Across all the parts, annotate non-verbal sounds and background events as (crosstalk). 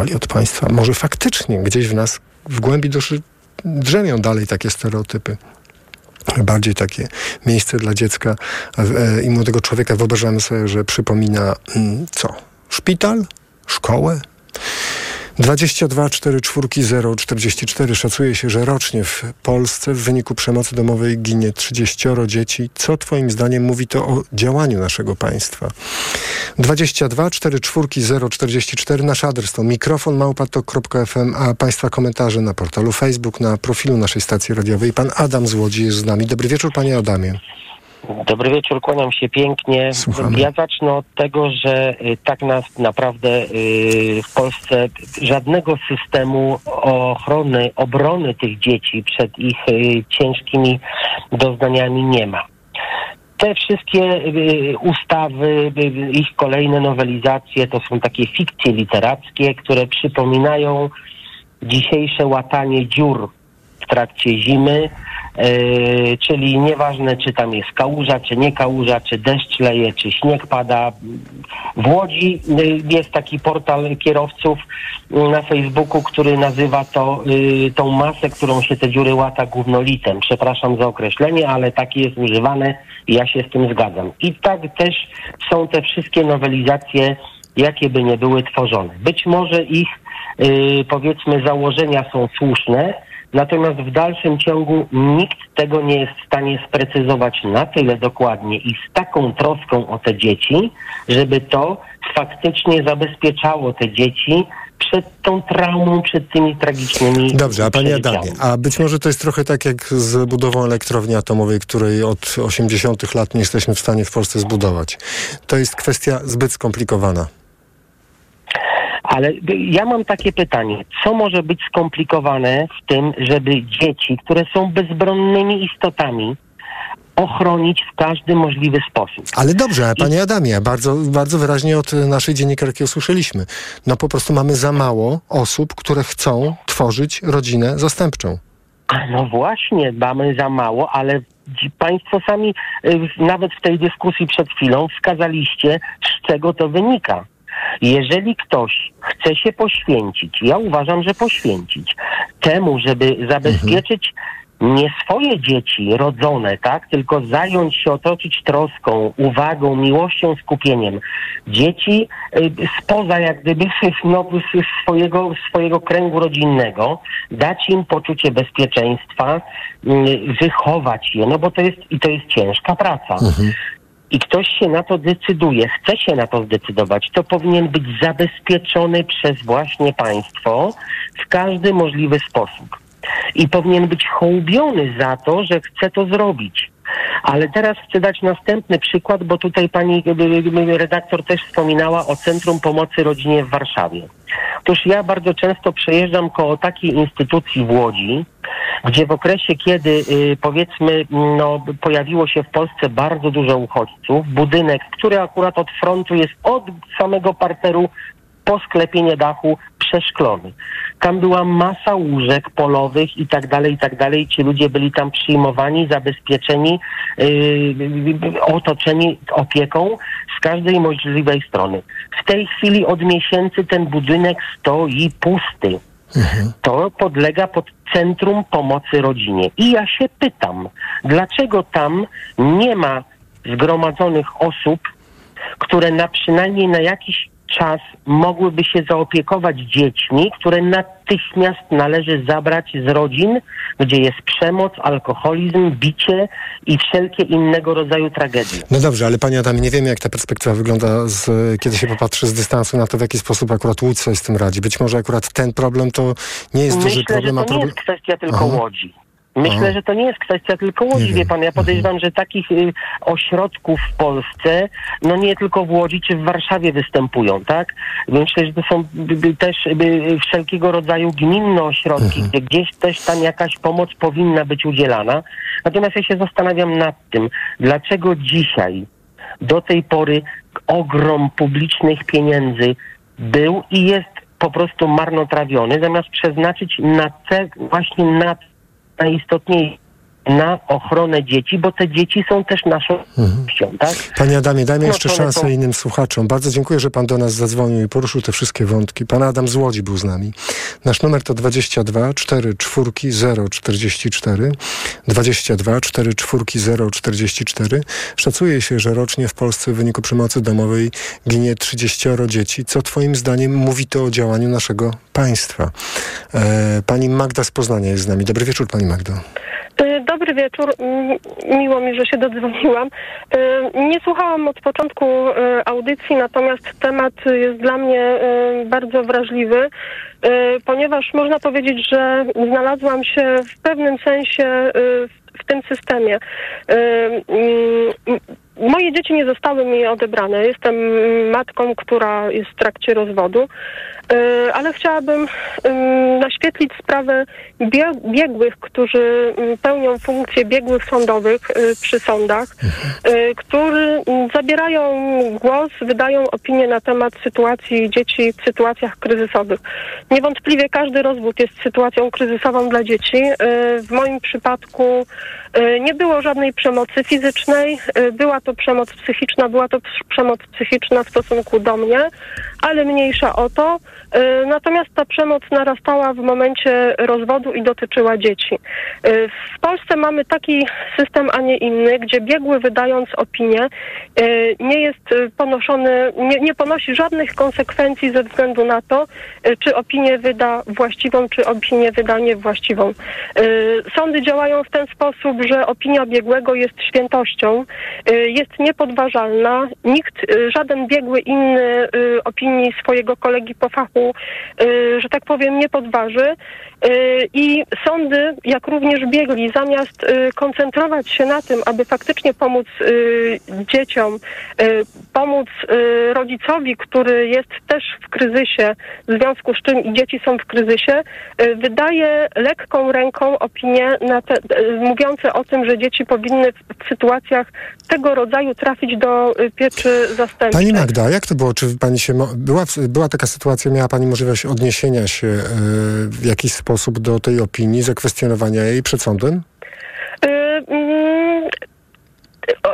oczekiwali od państwa. Może faktycznie gdzieś w nas, w głębi duszy drzemią dalej takie stereotypy bardziej takie miejsce dla dziecka e, i młodego człowieka. Wyobrażamy sobie, że przypomina mm, co? Szpital? Szkołę? 22 4 4 0 44 szacuje się, że rocznie w Polsce w wyniku przemocy domowej ginie 30 dzieci. Co twoim zdaniem mówi to o działaniu naszego państwa? 22 4 4 0 44 nasz adres to mikrofon małpatok.fm, a państwa komentarze na portalu Facebook, na profilu naszej stacji radiowej. Pan Adam z Łodzi jest z nami. Dobry wieczór panie Adamie. Dobry wieczór, kłaniam się pięknie. Słuchamy. Ja zacznę od tego, że y, tak nas naprawdę y, w Polsce żadnego systemu ochrony, obrony tych dzieci przed ich y, ciężkimi doznaniami nie ma. Te wszystkie ustawy, ich kolejne nowelizacje to są takie fikcje literackie, które przypominają dzisiejsze łatanie dziur trakcie zimy, Yy, czyli nieważne, czy tam jest kałuża, czy nie kałuża, czy deszcz leje, czy śnieg pada. W Łodzi yy, jest taki portal kierowców na Facebooku, który nazywa to yy, tą masę, którą się te dziury łata gównolitem. Przepraszam za określenie, ale takie jest używane i ja się z tym zgadzam. I tak też są te wszystkie nowelizacje, jakie by nie były tworzone. Być może ich, powiedzmy, założenia są słuszne, Natomiast w dalszym ciągu nikt tego nie jest w stanie sprecyzować na tyle dokładnie i z taką troską o te dzieci, żeby to faktycznie zabezpieczało te dzieci przed tą traumą, przed tymi tragicznymi. Dobrze, a panie Adamie, a być może to jest trochę tak jak z budową elektrowni atomowej, której od 80 lat nie jesteśmy w stanie w Polsce zbudować. To jest kwestia zbyt skomplikowana. Ale ja mam takie pytanie. Co może być skomplikowane w tym, żeby dzieci, które są bezbronnymi istotami, ochronić w każdy możliwy sposób. Ale dobrze, panie Adamie, bardzo, bardzo wyraźnie od naszej dziennikarki usłyszeliśmy. No po prostu mamy za mało osób, które chcą tworzyć rodzinę zastępczą. No właśnie, mamy za mało, ale państwo sami y, nawet w tej dyskusji przed chwilą wskazaliście, z czego to wynika. Jeżeli ktoś chce się poświęcić, ja uważam, że poświęcić temu, żeby zabezpieczyć nie swoje dzieci rodzone, tak, tylko zająć się, otoczyć troską, uwagą, miłością, skupieniem dzieci y, spoza jak gdyby (laughs) no, swojego, swojego kręgu rodzinnego, dać im poczucie bezpieczeństwa, y, wychować je, no bo to jest i to jest ciężka praca. Mhm i ktoś się na to decyduje, chce się na to zdecydować, to powinien być zabezpieczony przez właśnie państwo w każdy możliwy sposób. I powinien być hołbiony za to, że chce to zrobić. Ale teraz chcę dać następny przykład, bo tutaj pani redaktor też wspominała o Centrum Pomocy Rodzinie w Warszawie. Otóż ja bardzo często przejeżdżam koło takiej instytucji w Łodzi, gdzie w okresie, kiedy y, powiedzmy, no, pojawiło się w Polsce bardzo dużo uchodźców, budynek, który akurat od frontu jest od samego parteru po sklepienie dachu przeszklony. Tam była masa łóżek polowych i tak dalej, i tak dalej. Ci ludzie byli tam przyjmowani, zabezpieczeni, yy, otoczeni opieką z każdej możliwej strony. W tej chwili od miesięcy ten budynek stoi pusty. Mhm. To podlega pod Centrum Pomocy Rodzinie. I ja się pytam, dlaczego tam nie ma zgromadzonych osób, które na przynajmniej na jakiś czas mogłyby się zaopiekować dziećmi, które natychmiast należy zabrać z rodzin, gdzie jest przemoc, alkoholizm, bicie i wszelkie innego rodzaju tragedie. No dobrze, ale panie Adamie, nie wiemy jak ta perspektywa wygląda, z, kiedy się popatrzy z dystansu na to, w jaki sposób akurat Łódź sobie z tym radzi. Być może akurat ten problem to nie jest Myślę, duży problem, że to nie jest kwestia tylko Aha. Łodzi. Myślę, Aha. że to nie jest kwestia tylko Łodzi, wie pan. Ja podejrzewam, że takich y, ośrodków w Polsce, no nie tylko w Łodzi czy w Warszawie występują, tak? Myślę, że to są y, też y, wszelkiego rodzaju gminne ośrodki, mhm. gdzie gdzieś też tam jakaś pomoc powinna być udzielana. Natomiast ja się zastanawiam nad tym, dlaczego dzisiaj do tej pory ogrom publicznych pieniędzy był i jest po prostu marnotrawiony, zamiast przeznaczyć na te, właśnie na está istotný na ochronę dzieci, bo te dzieci są też naszą mhm. tak? Panie Adamie, dajmy jeszcze no, szansę to... innym słuchaczom. Bardzo dziękuję, że pan do nas zadzwonił i poruszył te wszystkie wątki. Pan Adam z Łodzi był z nami. Nasz numer to 22 4 4 0 44 22 4 4 0 44. Szacuje się, że rocznie w Polsce w wyniku przemocy domowej ginie 30 dzieci. Co twoim zdaniem mówi to o działaniu naszego państwa? E, pani Magda z Poznania jest z nami. Dobry wieczór, pani Magdo. E, dobry wieczór. Miło mi, że się dodzwoniłam. E, nie słuchałam od początku e, audycji, natomiast temat jest dla mnie bardzo wrażliwy, ponieważ można powiedzieć, że znalazłam się w pewnym sensie w tym systemie. Moje dzieci nie zostały mi odebrane. Jestem matką, która jest w trakcie rozwodu. E, ale chciałabym naświetlić sprawę biegłych, którzy pełnią funkcje biegłych sądowych e, przy sądach, e, którzy zabierają głos, wydają opinie na temat sytuacji dzieci w sytuacjach kryzysowych. Niewątpliwie każdy rozwód jest sytuacją kryzysową dla dzieci. W moim przypadku nie było żadnej przemocy fizycznej, była to przemoc psychiczna, była to przemoc psychiczna w stosunku do mnie, ale mniejsza o to. E, natomiast ta przemoc narastała w momencie rozwodu i dotyczyła dzieci. E, w Polsce mamy taki system, a nie inny, gdzie biegły wydając opinię e, nie jest ponoszony, nie, nie ponosi żadnych konsekwencji ze względu na to, czy opinię wyda właściwą, czy opinię wyda niewłaściwą. Sądy działają w ten sposób, że opinia biegłego jest świętością, jest niepodważalna. Nikt, żaden biegły inny opinii swojego kolegi po fachu Y, że tak powiem, nie podważy. Y, I sądy, jak również biegli, zamiast y, koncentrować się na tym, aby faktycznie pomóc dzieciom, pomóc rodzicowi, który jest też w kryzysie, w związku z czym i dzieci są w kryzysie, wydaje lekką ręką opinie te, mówiące o tym, że dzieci powinny w sytuacjach tego rodzaju trafić do pieczy zastępczej. Pani Magda, jak to było? Czy pani się była, była taka sytuacja, miała pani możliwość odniesienia się e, w jakiś sposób do tej opinii, zakwestionowania jej przed sądem? E, mm,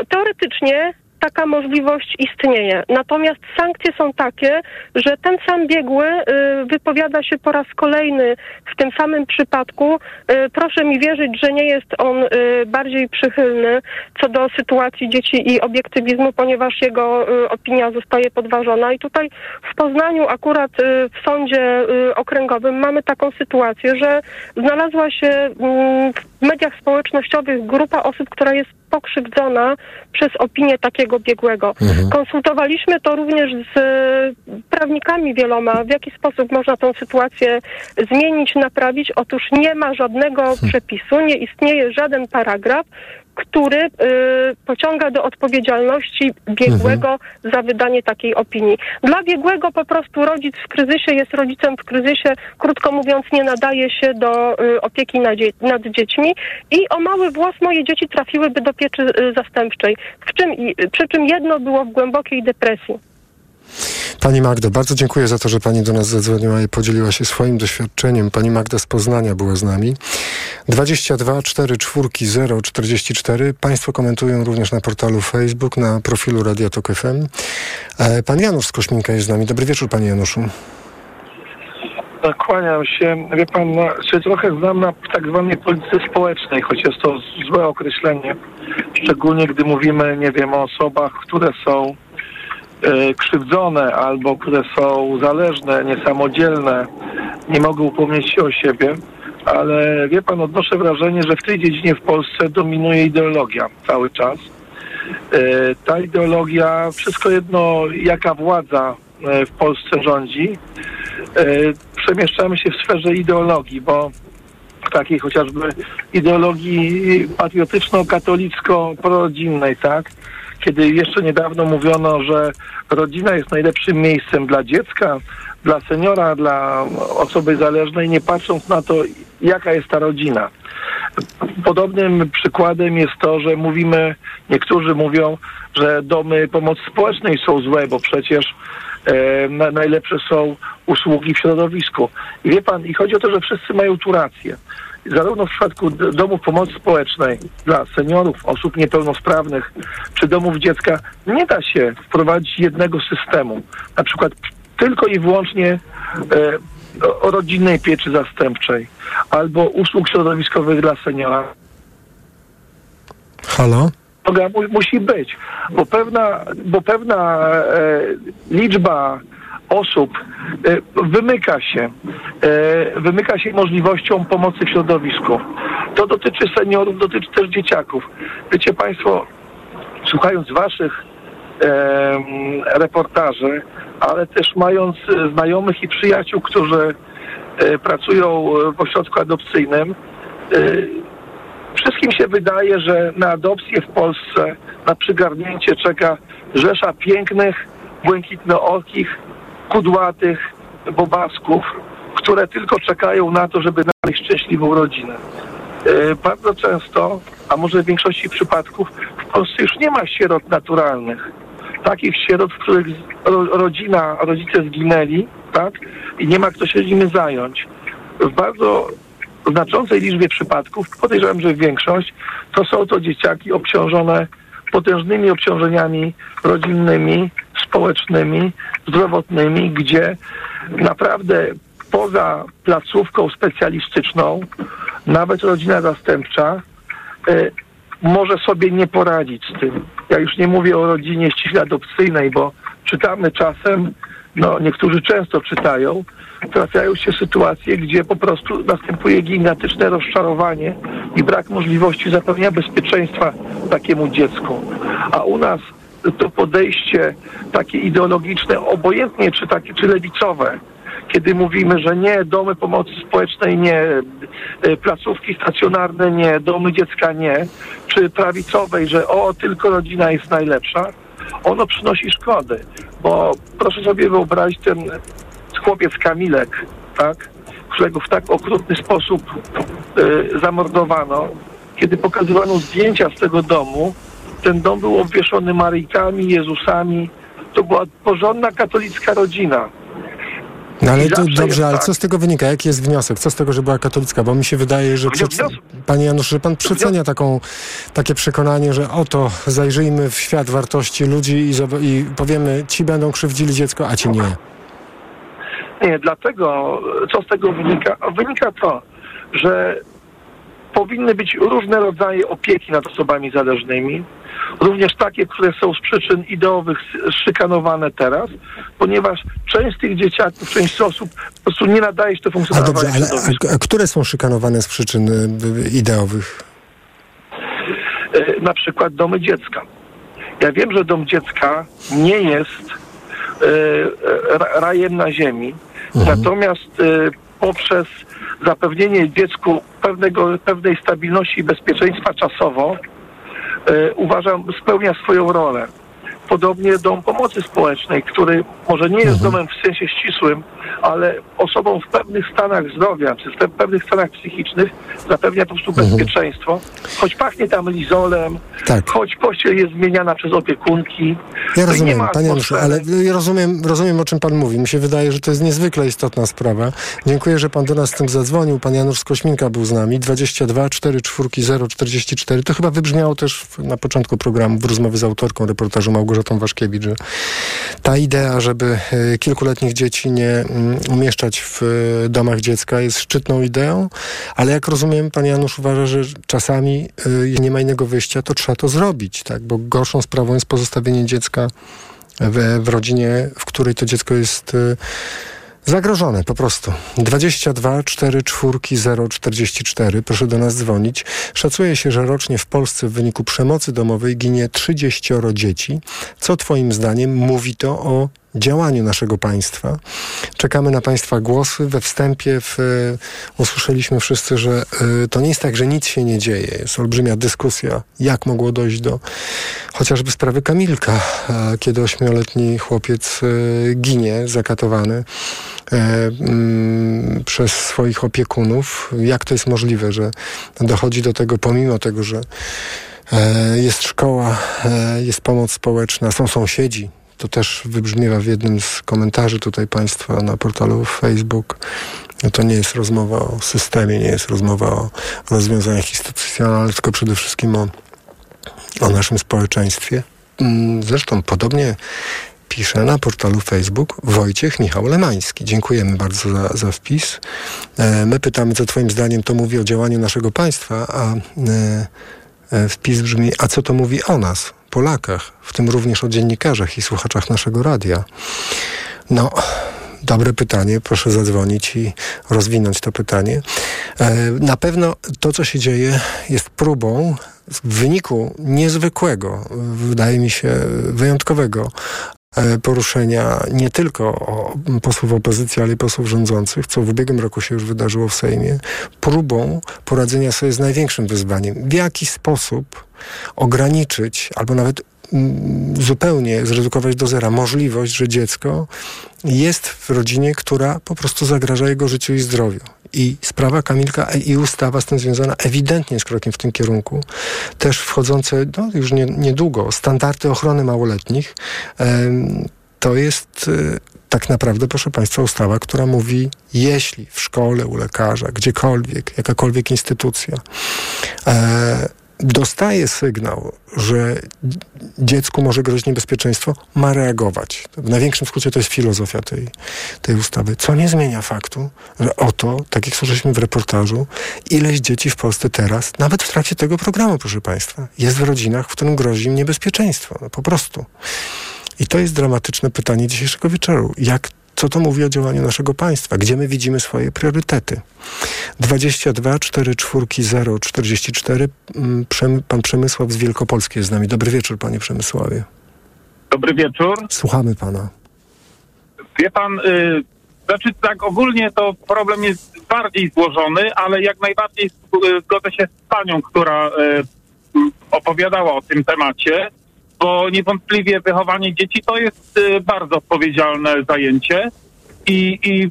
teoretycznie taka możliwość istnieje. Natomiast sankcje są takie, że ten sam biegły y, wypowiada się po raz kolejny w tym samym przypadku. Y, proszę mi wierzyć, że nie jest on y, bardziej przychylny co do sytuacji dzieci i obiektywizmu, ponieważ jego opinia zostaje podważona. I tutaj w Poznaniu akurat w sądzie okręgowym mamy taką sytuację, że znalazła się mm, w mediach społecznościowych grupa osób, która jest pokrzywdzona przez opinię takiego biegłego. Mhm. Konsultowaliśmy to również z e, prawnikami wieloma, w jaki sposób można tę sytuację zmienić, naprawić. Otóż nie ma żadnego hmm. przepisu, nie istnieje żaden paragraf, który y, pociąga do odpowiedzialności biegłego mhm. za wydanie takiej opinii. Dla biegłego po prostu rodzic w kryzysie jest rodzicem w kryzysie, krótko mówiąc nie nadaje się do y, opieki nad, dzie nad, dziećmi i o mały włos moje dzieci trafiłyby do pieczy y, zastępczej, w czym, przy czym jedno było w głębokiej depresji. Pani Magdo, bardzo dziękuję za to, że Pani do nas zadzwoniła i podzieliła się swoim doświadczeniem. Pani Magda z Poznania była z nami. 22 4 4 0 44. Państwo komentują również na portalu Facebook, na profilu Radio Tok FM. E, pan Janusz z Kośminka jest z nami. Dobry wieczór, Panie Januszu. Kłaniam się. Wie pan, no, się trochę znam na tak zwanej polityce społecznej, choć jest to złe określenie. Szczególnie gdy mówimy, nie wiem, o osobach, które są krzywdzone albo które są zależne, niesamodzielne, nie mogą upomnieć się o siebie. Ale wie pan, odnoszę wrażenie, że w tej dziedzinie w Polsce dominuje ideologia cały czas. E, ta ideologia, wszystko jedno, jaka władza e, w Polsce rządzi, przemieszczamy się w sferze ideologii, bo takiej chociażby ideologii patriotyczno-katolicko-prorodzinnej, tak? Kiedy jeszcze niedawno mówiono, że rodzina jest najlepszym miejscem dla dziecka, dla seniora, dla osoby zależnej, nie patrząc na to, jaka jest ta rodzina. Podobnym przykładem jest to, że mówimy, niektórzy mówią, że domy pomocy społecznej są złe, bo przecież e, na, najlepsze są usługi w środowisku. I wie pan, i chodzi o to, że wszyscy mają tu rację. Zarówno w przypadku domów pomocy społecznej dla seniorów, osób niepełnosprawnych czy domów dziecka nie da się wprowadzić jednego systemu. Na przykład tylko i wyłącznie e, rodzinnej pieczy zastępczej albo usług środowiskowych dla seniora. Halo? Droga mu, musi być, bo pewna, bo pewna e, liczba osób e, wymyka się, e, wymyka się możliwością pomocy w środowisku. To dotyczy seniorów, dotyczy też dzieciaków. Wiecie Państwo, słuchając Waszych reportaży, ale też mając znajomych i przyjaciół, którzy e, pracują w ośrodku adopcyjnym, Wszystkim się wydaje, że na adopcję w Polsce, na przygarnięcie czeka rzesza pięknych, błękitnookich, kudłatych bobasków, które tylko czekają na to, żeby znaleźć szczęśliwą rodzinę. E, Bardzo często, a może w większości przypadków, w Polsce już nie ma sierot naturalnych. Takich sierot, w których rodzina, rodzice zginęli, tak? I nie ma kto się nimi zająć. W bardzo znaczącej liczbie przypadków, podejrzewam, że większość, to są to dzieciaki obciążone potężnymi obciążeniami rodzinnymi, społecznymi, zdrowotnymi, gdzie naprawdę poza placówką specjalistyczną, nawet rodzina zastępcza e, może sobie nie poradzić z tym. Ja już nie mówię o rodzinie ściśle adopcyjnej, bo czytamy czasem, no niektórzy często czytają, trafiają się sytuacje, gdzie po prostu następuje gigantyczne rozczarowanie i brak możliwości zapewnienia bezpieczeństwa takiemu dziecku. A u nas to podejście takie ideologiczne, obojętnie czy takie, czy lewicowe, kiedy mówimy, że nie, domy pomocy społecznej nie, e, placówki stacjonarne nie, domy dziecka nie, czy prawicowej, że o, tylko rodzina jest najlepsza, ono przynosi szkody, bo proszę sobie wyobrazić ten chłopiec Kamilek, tak, którego w tak okrutny sposób e, zamordowano, kiedy pokazywano zdjęcia z tego domu, ten dom był obwieszony Maryjkami, Jezusami, to była porządna katolicka rodzina. No ale to, dobrze, ale tak. co z tego wynika? Jaki jest wniosek? Co z tego, że była katolicka? Bo mi się wydaje, że... Przed... Panie Janusz, że pan przecenia taką, takie przekonanie, że oto zajrzyjmy w świat wartości ludzi i, i powiemy, ci będą krzywdzili dziecko, a ci nie. Nie, dlatego co z tego wynika? A Wynika to, że powinny być różne rodzaje opieki nad osobami zależnymi, również takie, które są z przyczyn ideowych szykanowane teraz, ponieważ część z tych dzieciaków, część osób po prostu nie nadaje się do A funkcjonowania dobrze, ale a, a które są szykanowane z przyczyn y, ideowych? E, na przykład domy dziecka. Ja wiem, że dom dziecka nie jest rajem na ziemi, natomiast e, poprzez zapewnienie dziecku pewnego, pewnej stabilności i bezpieczeństwa czasowo e, uważam spełnia swoją rolę. Podobnie dom pomocy społecznej, który może nie jest domem w sensie ścisłym, ale osobom w pewnych stanach zdrowia, czy w pe- pewnych stanach psychicznych zapewnia po prostu bezpieczeństwo. Choć pachnie tam lizolem, Tak. choć pościel jest zmieniana przez opiekunki. Ja rozumiem, panie Januszu, ale rozumiem, rozumiem, o czym pan mówi. Mi się wydaje, że to jest niezwykle istotna sprawa. Dziękuję, że pan do nas z tym zadzwonił. Pan Janusz Skośminka był z nami. 22 4 4 0 44. To chyba wybrzmiało też na początku programu w rozmowie z autorką reportażu Małgorzatą Waszkiewicz, że ta idea, żeby e, kilkuletnich dzieci nie mm, umieszczać w e, domach dziecka jest szczytną ideą, ale jak rozumiem, pan Janusz uważa, że czasami jeśli nie ma innego wyjścia, to trzeba to zrobić, tak? Bo gorszą sprawą jest pozostawienie dziecka w, w rodzinie, w której to dziecko jest y, zagrożone po prostu. 22 4 4 0 44. Proszę do nas dzwonić. Szacuje się, że rocznie w Polsce w wyniku przemocy domowej ginie 30 dzieci. Co twoim zdaniem mówi to o działaniu naszego państwa? Czekamy na państwa głosy. We wstępie w, y, usłyszeliśmy wszyscy, że y, to nie jest tak, że nic się nie dzieje. Jest olbrzymia dyskusja, jak mogło dojść do chociażby sprawy Kamilka, e, kiedy ośmioletni chłopiec e, ginie zakatowany e, mm, przez swoich opiekunów. Jak to jest możliwe, że dochodzi do tego pomimo tego, że e, jest szkoła, e, jest pomoc społeczna, są sąsiedzi, to też wybrzmiewa w jednym z komentarzy tutaj Państwa na portalu Facebook. No to nie jest rozmowa o systemie, nie jest rozmowa o rozwiązaniach instytucjonalnych, tylko przede wszystkim o, o naszym społeczeństwie. Mm, zresztą podobnie pisze na portalu Facebook Wojciech Michał Lemański. Dziękujemy bardzo za, za wpis. E, my pytamy, co Twoim zdaniem to mówi o działaniu naszego państwa, a e, wpis brzmi, a co to mówi o nas, Polakach, w tym również o dziennikarzach i słuchaczach naszego radia. No, dobre pytanie. Proszę zadzwonić i rozwinąć to pytanie. Na pewno to, co się dzieje, jest próbą w wyniku niezwykłego, wydaje mi się wyjątkowego E, poruszenia nie tylko posłów opozycji, ale i posłów rządzących, co w ubiegłym roku się już wydarzyło w Sejmie, próbą poradzenia sobie z największym wyzwaniem. W jaki sposób ograniczyć albo nawet zupełnie zredukować do zera możliwość, że dziecko jest w rodzinie, która po prostu zagraża jego życiu i zdrowiu. I sprawa Kamilka i ustawa z tym związana ewidentnie jest krokiem w tym kierunku. Też wchodzące no, już nie, niedługo standardy ochrony małoletnich. To jest e, tak naprawdę, proszę Państwa, ustawa, która mówi, jeśli w szkole, u lekarza, gdziekolwiek, jakakolwiek instytucja, e, dostaje sygnał, że dziecku może grozić niebezpieczeństwo, ma reagować. W największym skrócie to jest filozofia tej, tej ustawy, co nie zmienia faktu, że oto, tak jak słyszeliśmy w reportażu, ileś dzieci w Polsce teraz, nawet w trakcie tego programu, proszę Państwa, jest w rodzinach, w którym grozi im niebezpieczeństwo. No, po prostu. I to jest dramatyczne pytanie dzisiejszego wieczoru. Jak co to mówi o działaniu naszego państwa? Gdzie my widzimy swoje priorytety? 22 4 4 0 44 Pan Przemysław z Wielkopolski jest z nami. Dobry wieczór, panie Przemysławie. Dobry wieczór. Słuchamy pana. Wie pan, y, znaczy tak ogólnie to problem jest bardziej złożony, ale jak najbardziej y, zgodzę się z panią, która y, opowiadała o tym temacie bo niewątpliwie wychowanie dzieci to jest y, bardzo odpowiedzialne zajęcie i, i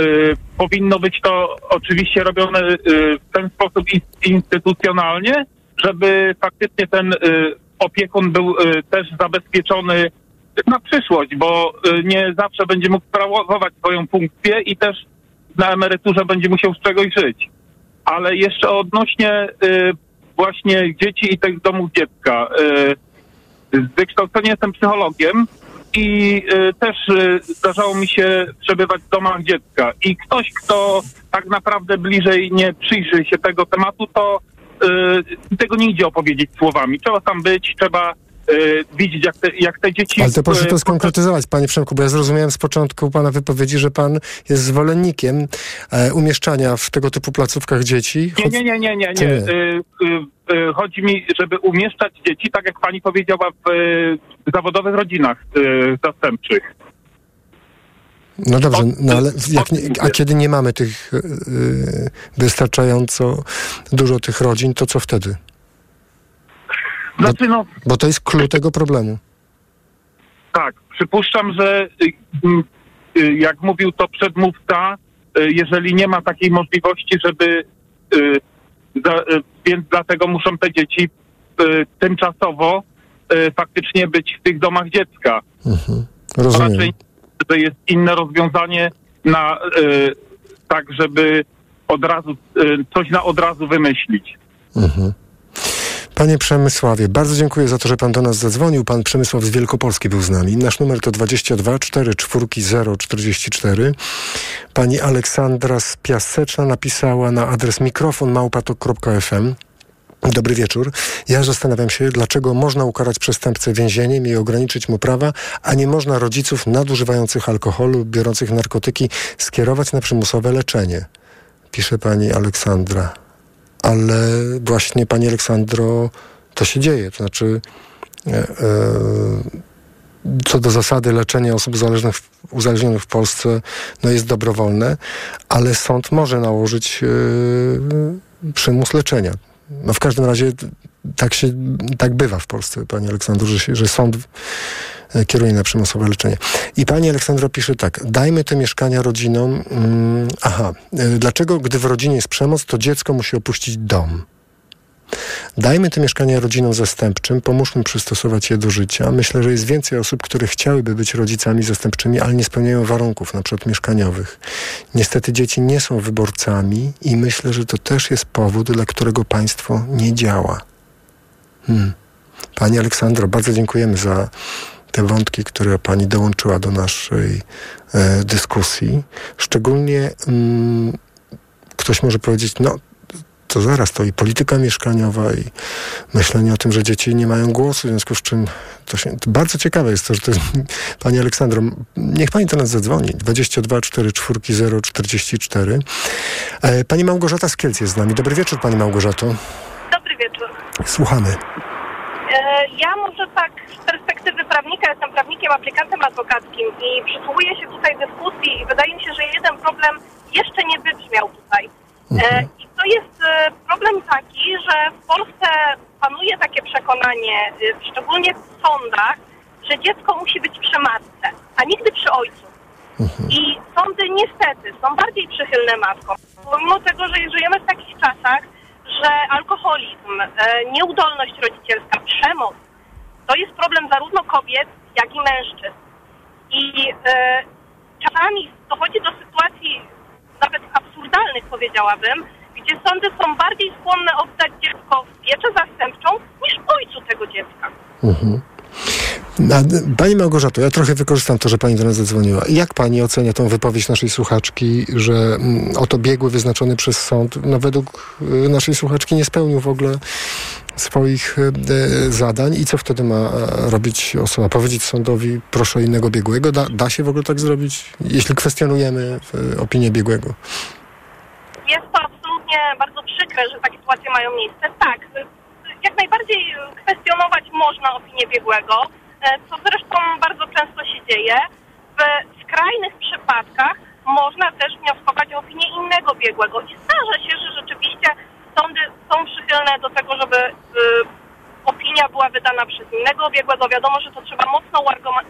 y, powinno być to oczywiście robione y, w ten sposób instytucjonalnie, żeby faktycznie ten y, opiekun był y, też zabezpieczony na przyszłość, bo y, nie zawsze będzie mógł sprawować swoją funkcję i też na emeryturze będzie musiał z czegoś żyć. Ale jeszcze odnośnie właśnie dzieci i tych domów dziecka. Z wykształcenia jestem psychologiem i y, też y, zdarzało mi się przebywać w domach dziecka. I ktoś, kto tak naprawdę bliżej nie przyjrzy się tego tematu, to y, tego nie idzie opowiedzieć słowami. Trzeba tam być, trzeba Y, widzieć, jak te, jak te dzieci... Ale to proszę to skonkretyzować, panie Przemku, bo ja zrozumiałem z początku pana wypowiedzi, że pan jest zwolennikiem e, umieszczania w tego typu placówkach dzieci. Nie, nie, nie, nie, nie. nie. Y, y, y, chodzi mi, żeby umieszczać dzieci, tak jak pani powiedziała, w, w zawodowych rodzinach y, zastępczych. No dobrze, no ale nie, a kiedy nie mamy tych wystarczająco dużo tych rodzin, to co wtedy? Znaczy, no, bo to jest klucz tego problemu. Tak, przypuszczam, że y, y, y, jak mówił to przedmówca, jeżeli nie ma takiej możliwości, żeby więc dlatego muszą te dzieci tymczasowo faktycznie być w tych domach dziecka. Mhm. Rozumiem. Raczej to jest inne rozwiązanie na tak, żeby od razu coś na od razu wymyślić. Mhm. Panie Przemysławie, bardzo dziękuję za to, że pan do nas zadzwonił. Pan Przemysław z Wielkopolski był z nami. Nasz numer to 22 4 4 44. Pani Aleksandra z Piaseczna napisała na adres mikrofon małpatok.fm. Dobry wieczór. Ja zastanawiam się, dlaczego można ukarać przestępcę więzieniem i ograniczyć mu prawa, a nie można rodziców nadużywających alkoholu, biorących narkotyki skierować na przymusowe leczenie. Pisze pani Aleksandra ale właśnie, Pani Aleksandro, to się dzieje. To znaczy, e, e, co do zasady leczenie osób uzależnionych, uzależnionych w Polsce no jest dobrowolne, ale sąd może nałożyć e, przymus leczenia. No w każdym razie tak, się, tak bywa w Polsce, Pani Aleksandro, że, że sąd E, kieruje na przymusowe leczenie. I pani Aleksandra pisze tak, dajmy te mieszkania rodzinom. Mm, aha, e, dlaczego gdy w rodzinie jest przemoc, to dziecko musi opuścić dom? Dajmy te mieszkania rodzinom zastępczym, pomóżmy przystosować je do życia. Myślę, że jest więcej osób, które chciałyby być rodzicami zastępczymi, ale nie spełniają warunków, na przykład mieszkaniowych. Niestety dzieci nie są wyborcami i myślę, że to też jest powód, dla którego państwo nie działa. Hmm. Pani Aleksandro, bardzo dziękujemy za te wątki, które Pani dołączyła do naszej e, dyskusji. Szczególnie mm, ktoś może powiedzieć, no to zaraz, to i polityka mieszkaniowa, i myślenie o tym, że dzieci nie mają głosu, w związku z czym to, się, to bardzo ciekawe jest to, że to jest (laughs) Pani Aleksandro, niech Pani do nas zadzwoni, 22 44 044. E, pani Małgorzata Skielc jest z nami. Dobry wieczór Pani Małgorzato. Dobry wieczór. Słuchamy. E, Ja może tak z perspektywy prawnika, jestem prawnikiem, aplikantem adwokackim i przysłuchuję się tutaj dyskusji i wydaje mi się, że jeden problem jeszcze nie wybrzmiał tutaj. E, I to jest e, problem taki, że w Polsce panuje takie przekonanie, szczególnie w sądach, że dziecko musi być przy matce, a nigdy przy ojcu. I sądy niestety są bardziej przychylne matkom, pomimo tego, że żyjemy w takich czasach, że alkoholizm, e, nieudolność rodzicielska, przemoc to jest problem zarówno kobiet, jak i mężczyzn. I e, czasami dochodzi do sytuacji nawet absurdalnych, powiedziałabym, gdzie sądy są bardziej skłonne oddać dziecko w pieczę zastępczą niż ojcu tego dziecka. A, Pani Małgorzato, ja trochę wykorzystam to, że Pani do nas zadzwoniła. Jak Pani ocenia tą wypowiedź naszej słuchaczki, że mm, oto biegły wyznaczony przez sąd, no według y, naszej słuchaczki nie spełnił w ogóle swoich y, y, zadań i co wtedy ma e, robić osoba? Powiedzieć sądowi, proszę innego biegłego? Da, da się w ogóle tak zrobić, jeśli kwestionujemy opinię biegłego? Jest to absolutnie bardzo przykre, że takie sytuacje mają miejsce. Tak, jak najbardziej kwestionować można opinię biegłego, e, co zresztą bardzo często się dzieje. W skrajnych przypadkach można też wnioskować o opinię innego biegłego i zdarza się, że rzeczywiście sądy są przychylne do tego, żeby y, opinia była wydana przez innego biegłego. Wiadomo, że to trzeba mocno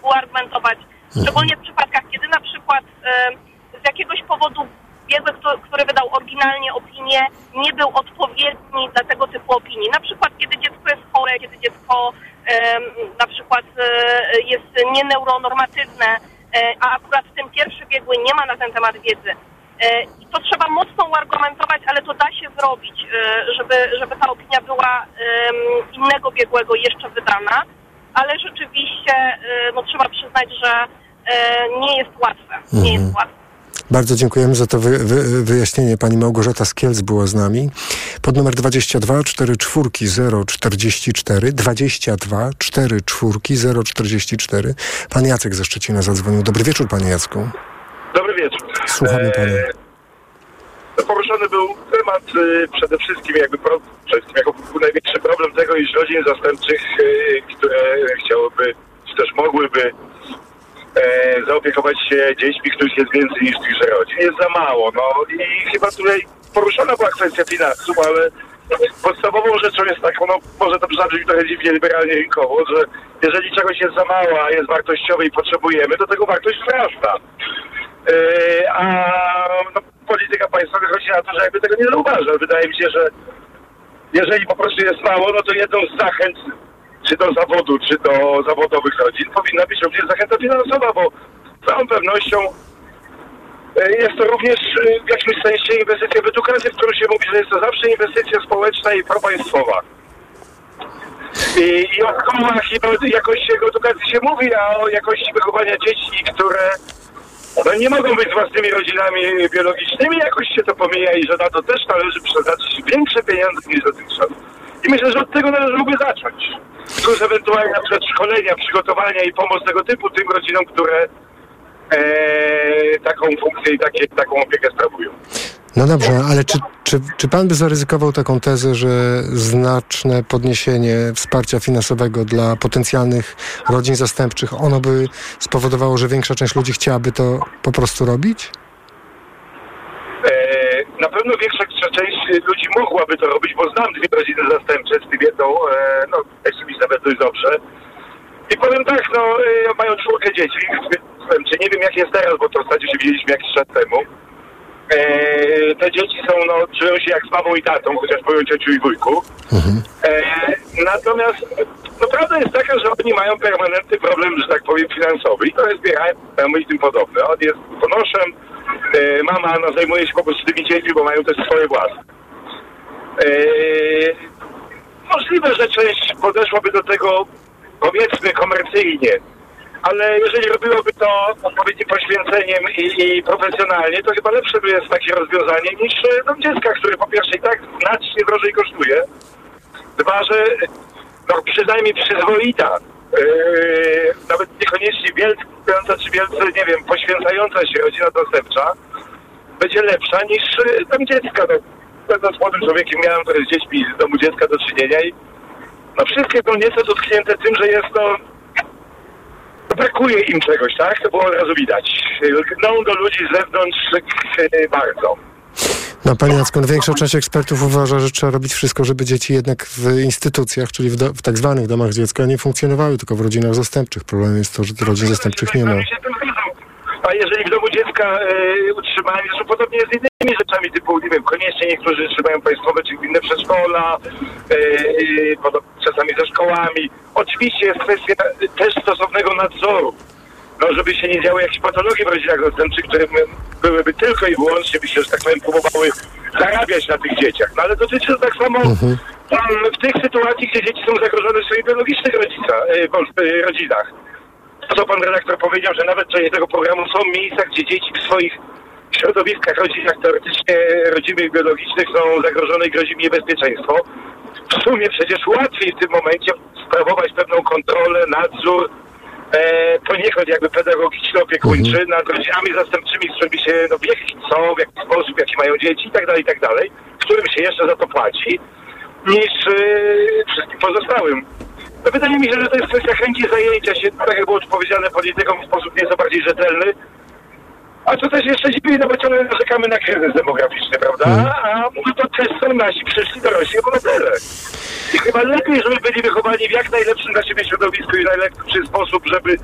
uargumentować, szczególnie w przypadkach, kiedy na przykład y, z jakiegoś powodu biegły, który wydał oryginalnie opinię, nie był odpowiedni dla tego typu opinii. Na przykład, kiedy dziecko jest chore, kiedy dziecko na przykład e, jest nieneuronormatywne, e, a akurat ten pierwszy biegły nie ma na ten temat wiedzy. E, I to trzeba mocno uargumentować, ale to da się zrobić, żeby, żeby ta opinia była innego biegłego jeszcze wydana, ale rzeczywiście no, trzeba przyznać, że nie jest łatwe. Nie jest łatwe. Bardzo dziękujemy za to wy, wy, wyjaśnienie. Pani Małgorzata Skielc była z nami. Pod numer 22 44 044 22 44 044. Pan Jacek ze Szczecina zadzwonił. Dobry wieczór, panie Jacku. Dobry wieczór. Słuchamy pana. E, Poruszony był temat e, przede wszystkim jakby pro, przede wszystkim jako największy problem tego, iż rodzin zastępczych, e, które chciałyby, czy też mogłyby e, zaopiekować się dziećmi, których jest więcej niż tychże rodzin, jest za mało. No i chyba tutaj poruszona była kwestia finansów, ale podstawową rzeczą jest taką, no może to zabrzmi trochę dziwnie liberalnie rynkowo, że jeżeli czegoś jest za mało, a jest wartościowe i potrzebujemy, to tego wartość wzrasta. Yy, a no, polityka państwa wychodzi na to, że jakby tego nie zauważa. Wydaje mi się, że jeżeli po prostu jest mało, no to jedną z zachęt, czy do zawodu, czy do zawodowych rodzin, powinna być również zachęta finansowa, bo z całą pewnością yy, jest to również yy, w jakimś sensie inwestycja w edukację, w którą się mówi, że jest to zawsze inwestycja społeczna i propaństwowa. I, I o szkołach i o jakości edukacji się mówi, a o jakości wychowania dzieci, które no nie mogą być własnymi rodzinami biologicznymi, jakoś się to pomija i że na to też należy przeznaczyć większe pieniądze niż dotychczas. I myślę, że od tego należałoby zacząć. Plus ewentualnie na szkolenia, przygotowania i pomoc tego typu tym rodzinom, które e, taką funkcję i takie, taką opiekę sprawują. No dobrze, ale czy, czy, czy pan by zaryzykował taką tezę, że znaczne podniesienie wsparcia finansowego dla potencjalnych rodzin zastępczych, ono by spowodowało, że większa część ludzi chciałaby to po prostu robić? Na pewno większa część ludzi mogłaby to robić, bo znam dwie rodziny zastępcze, z tym jedną, e, no, jak nawet dość dobrze. I powiem tak, no, e, mają czwórkę dzieci, czy nie wiem jak jest teraz, bo to zasadzie się widzieliśmy jakiś czas temu. E, te dzieci są, no, czują się jak z mamą i tatą, chociaż powiem ciociu i wujku. E, natomiast no, prawda jest taka, że oni mają permanentny problem, że tak powiem, finansowy i to jest BHM i tym podobne. On jest ponoszem, e, mama no, zajmuje się po prostu tymi dziećmi, bo mają też swoje własne. Możliwe, że część podeszłaby do tego powiedzmy komercyjnie, ale jeżeli robiłoby to odpowiednim poświęceniem i, i profesjonalnie, to chyba lepsze by jest takie rozwiązanie niż e, dom dziecka, który po pierwsze i tak znacznie drożej kosztuje. Dwa, że no, przynajmniej przyzwoita, yy, nawet niekoniecznie wielka czy wielce, nie wiem, poświęcająca się rodzina dostępcza, będzie lepsza niż dom dziecka. No, będąc młodym człowiekiem miałem z dziećmi z domu dziecka do czynienia i no wszystkie są nieco dotknięte tym, że jest to brakuje im czegoś, tak? To było od razu widać. Lgną do ludzi z zewnątrz yy, bardzo. No, Panie Jacku, no, większa część ekspertów uważa, że trzeba robić wszystko, żeby dzieci jednak w instytucjach, czyli w, do, w tak zwanych domach dziecka nie funkcjonowały, tylko w rodzinach zastępczych. Problemem jest to, że rodzin zastępczych nie ma. A jeżeli w domu dziecka e, utrzymanie, zresztą podobnie jest z innymi rzeczami typu, nie wiem, koniecznie niektórzy trzymają państwowe czy inne przedszkola, e, e, czasami ze szkołami. Oczywiście jest kwestia też stosownego nadzoru. No, żeby się nie działy jakieś patologie w rodzinach zastępczych, które by- byłyby tylko i wyłącznie, by się, że tak powiem, próbowały zarabiać na tych dzieciach. No ale dotyczy to tak samo um, w tych sytuacji, gdzie dzieci są zagrożone w swoich biologicznych rodzica, e, e, rodzinach. Co pan redaktor powiedział, że nawet w czasie tego programu są miejsca, gdzie dzieci w swoich środowiskach, rodzinach teoretycznie rodzimych, biologicznych są zagrożone i grozi im niebezpieczeństwo. W sumie przecież łatwiej w tym momencie sprawować pewną kontrolę, nadzór, e, poniekąd jakby pedagogiczny, opiekuńczy nad rodzinami zastępczymi, z którymi się no, wie, kim są, w jaki sposób, jakie mają dzieci i tak dalej, i tak dalej, którym się jeszcze za to płaci, niż e, wszystkim pozostałym. Wydaje mi się, że to jest kwestia chęci zajęcia się, tak jak było powiedziane, polityką w sposób nieco bardziej rzetelny. A to też jeszcze dziwi, no bo ciągle narzekamy na kryzys demograficzny, prawda? A no to też są nasi przyszli dorośli obywatele. I chyba lepiej, żeby byli wychowani w jak najlepszym dla siebie środowisku i najlepszy sposób, żeby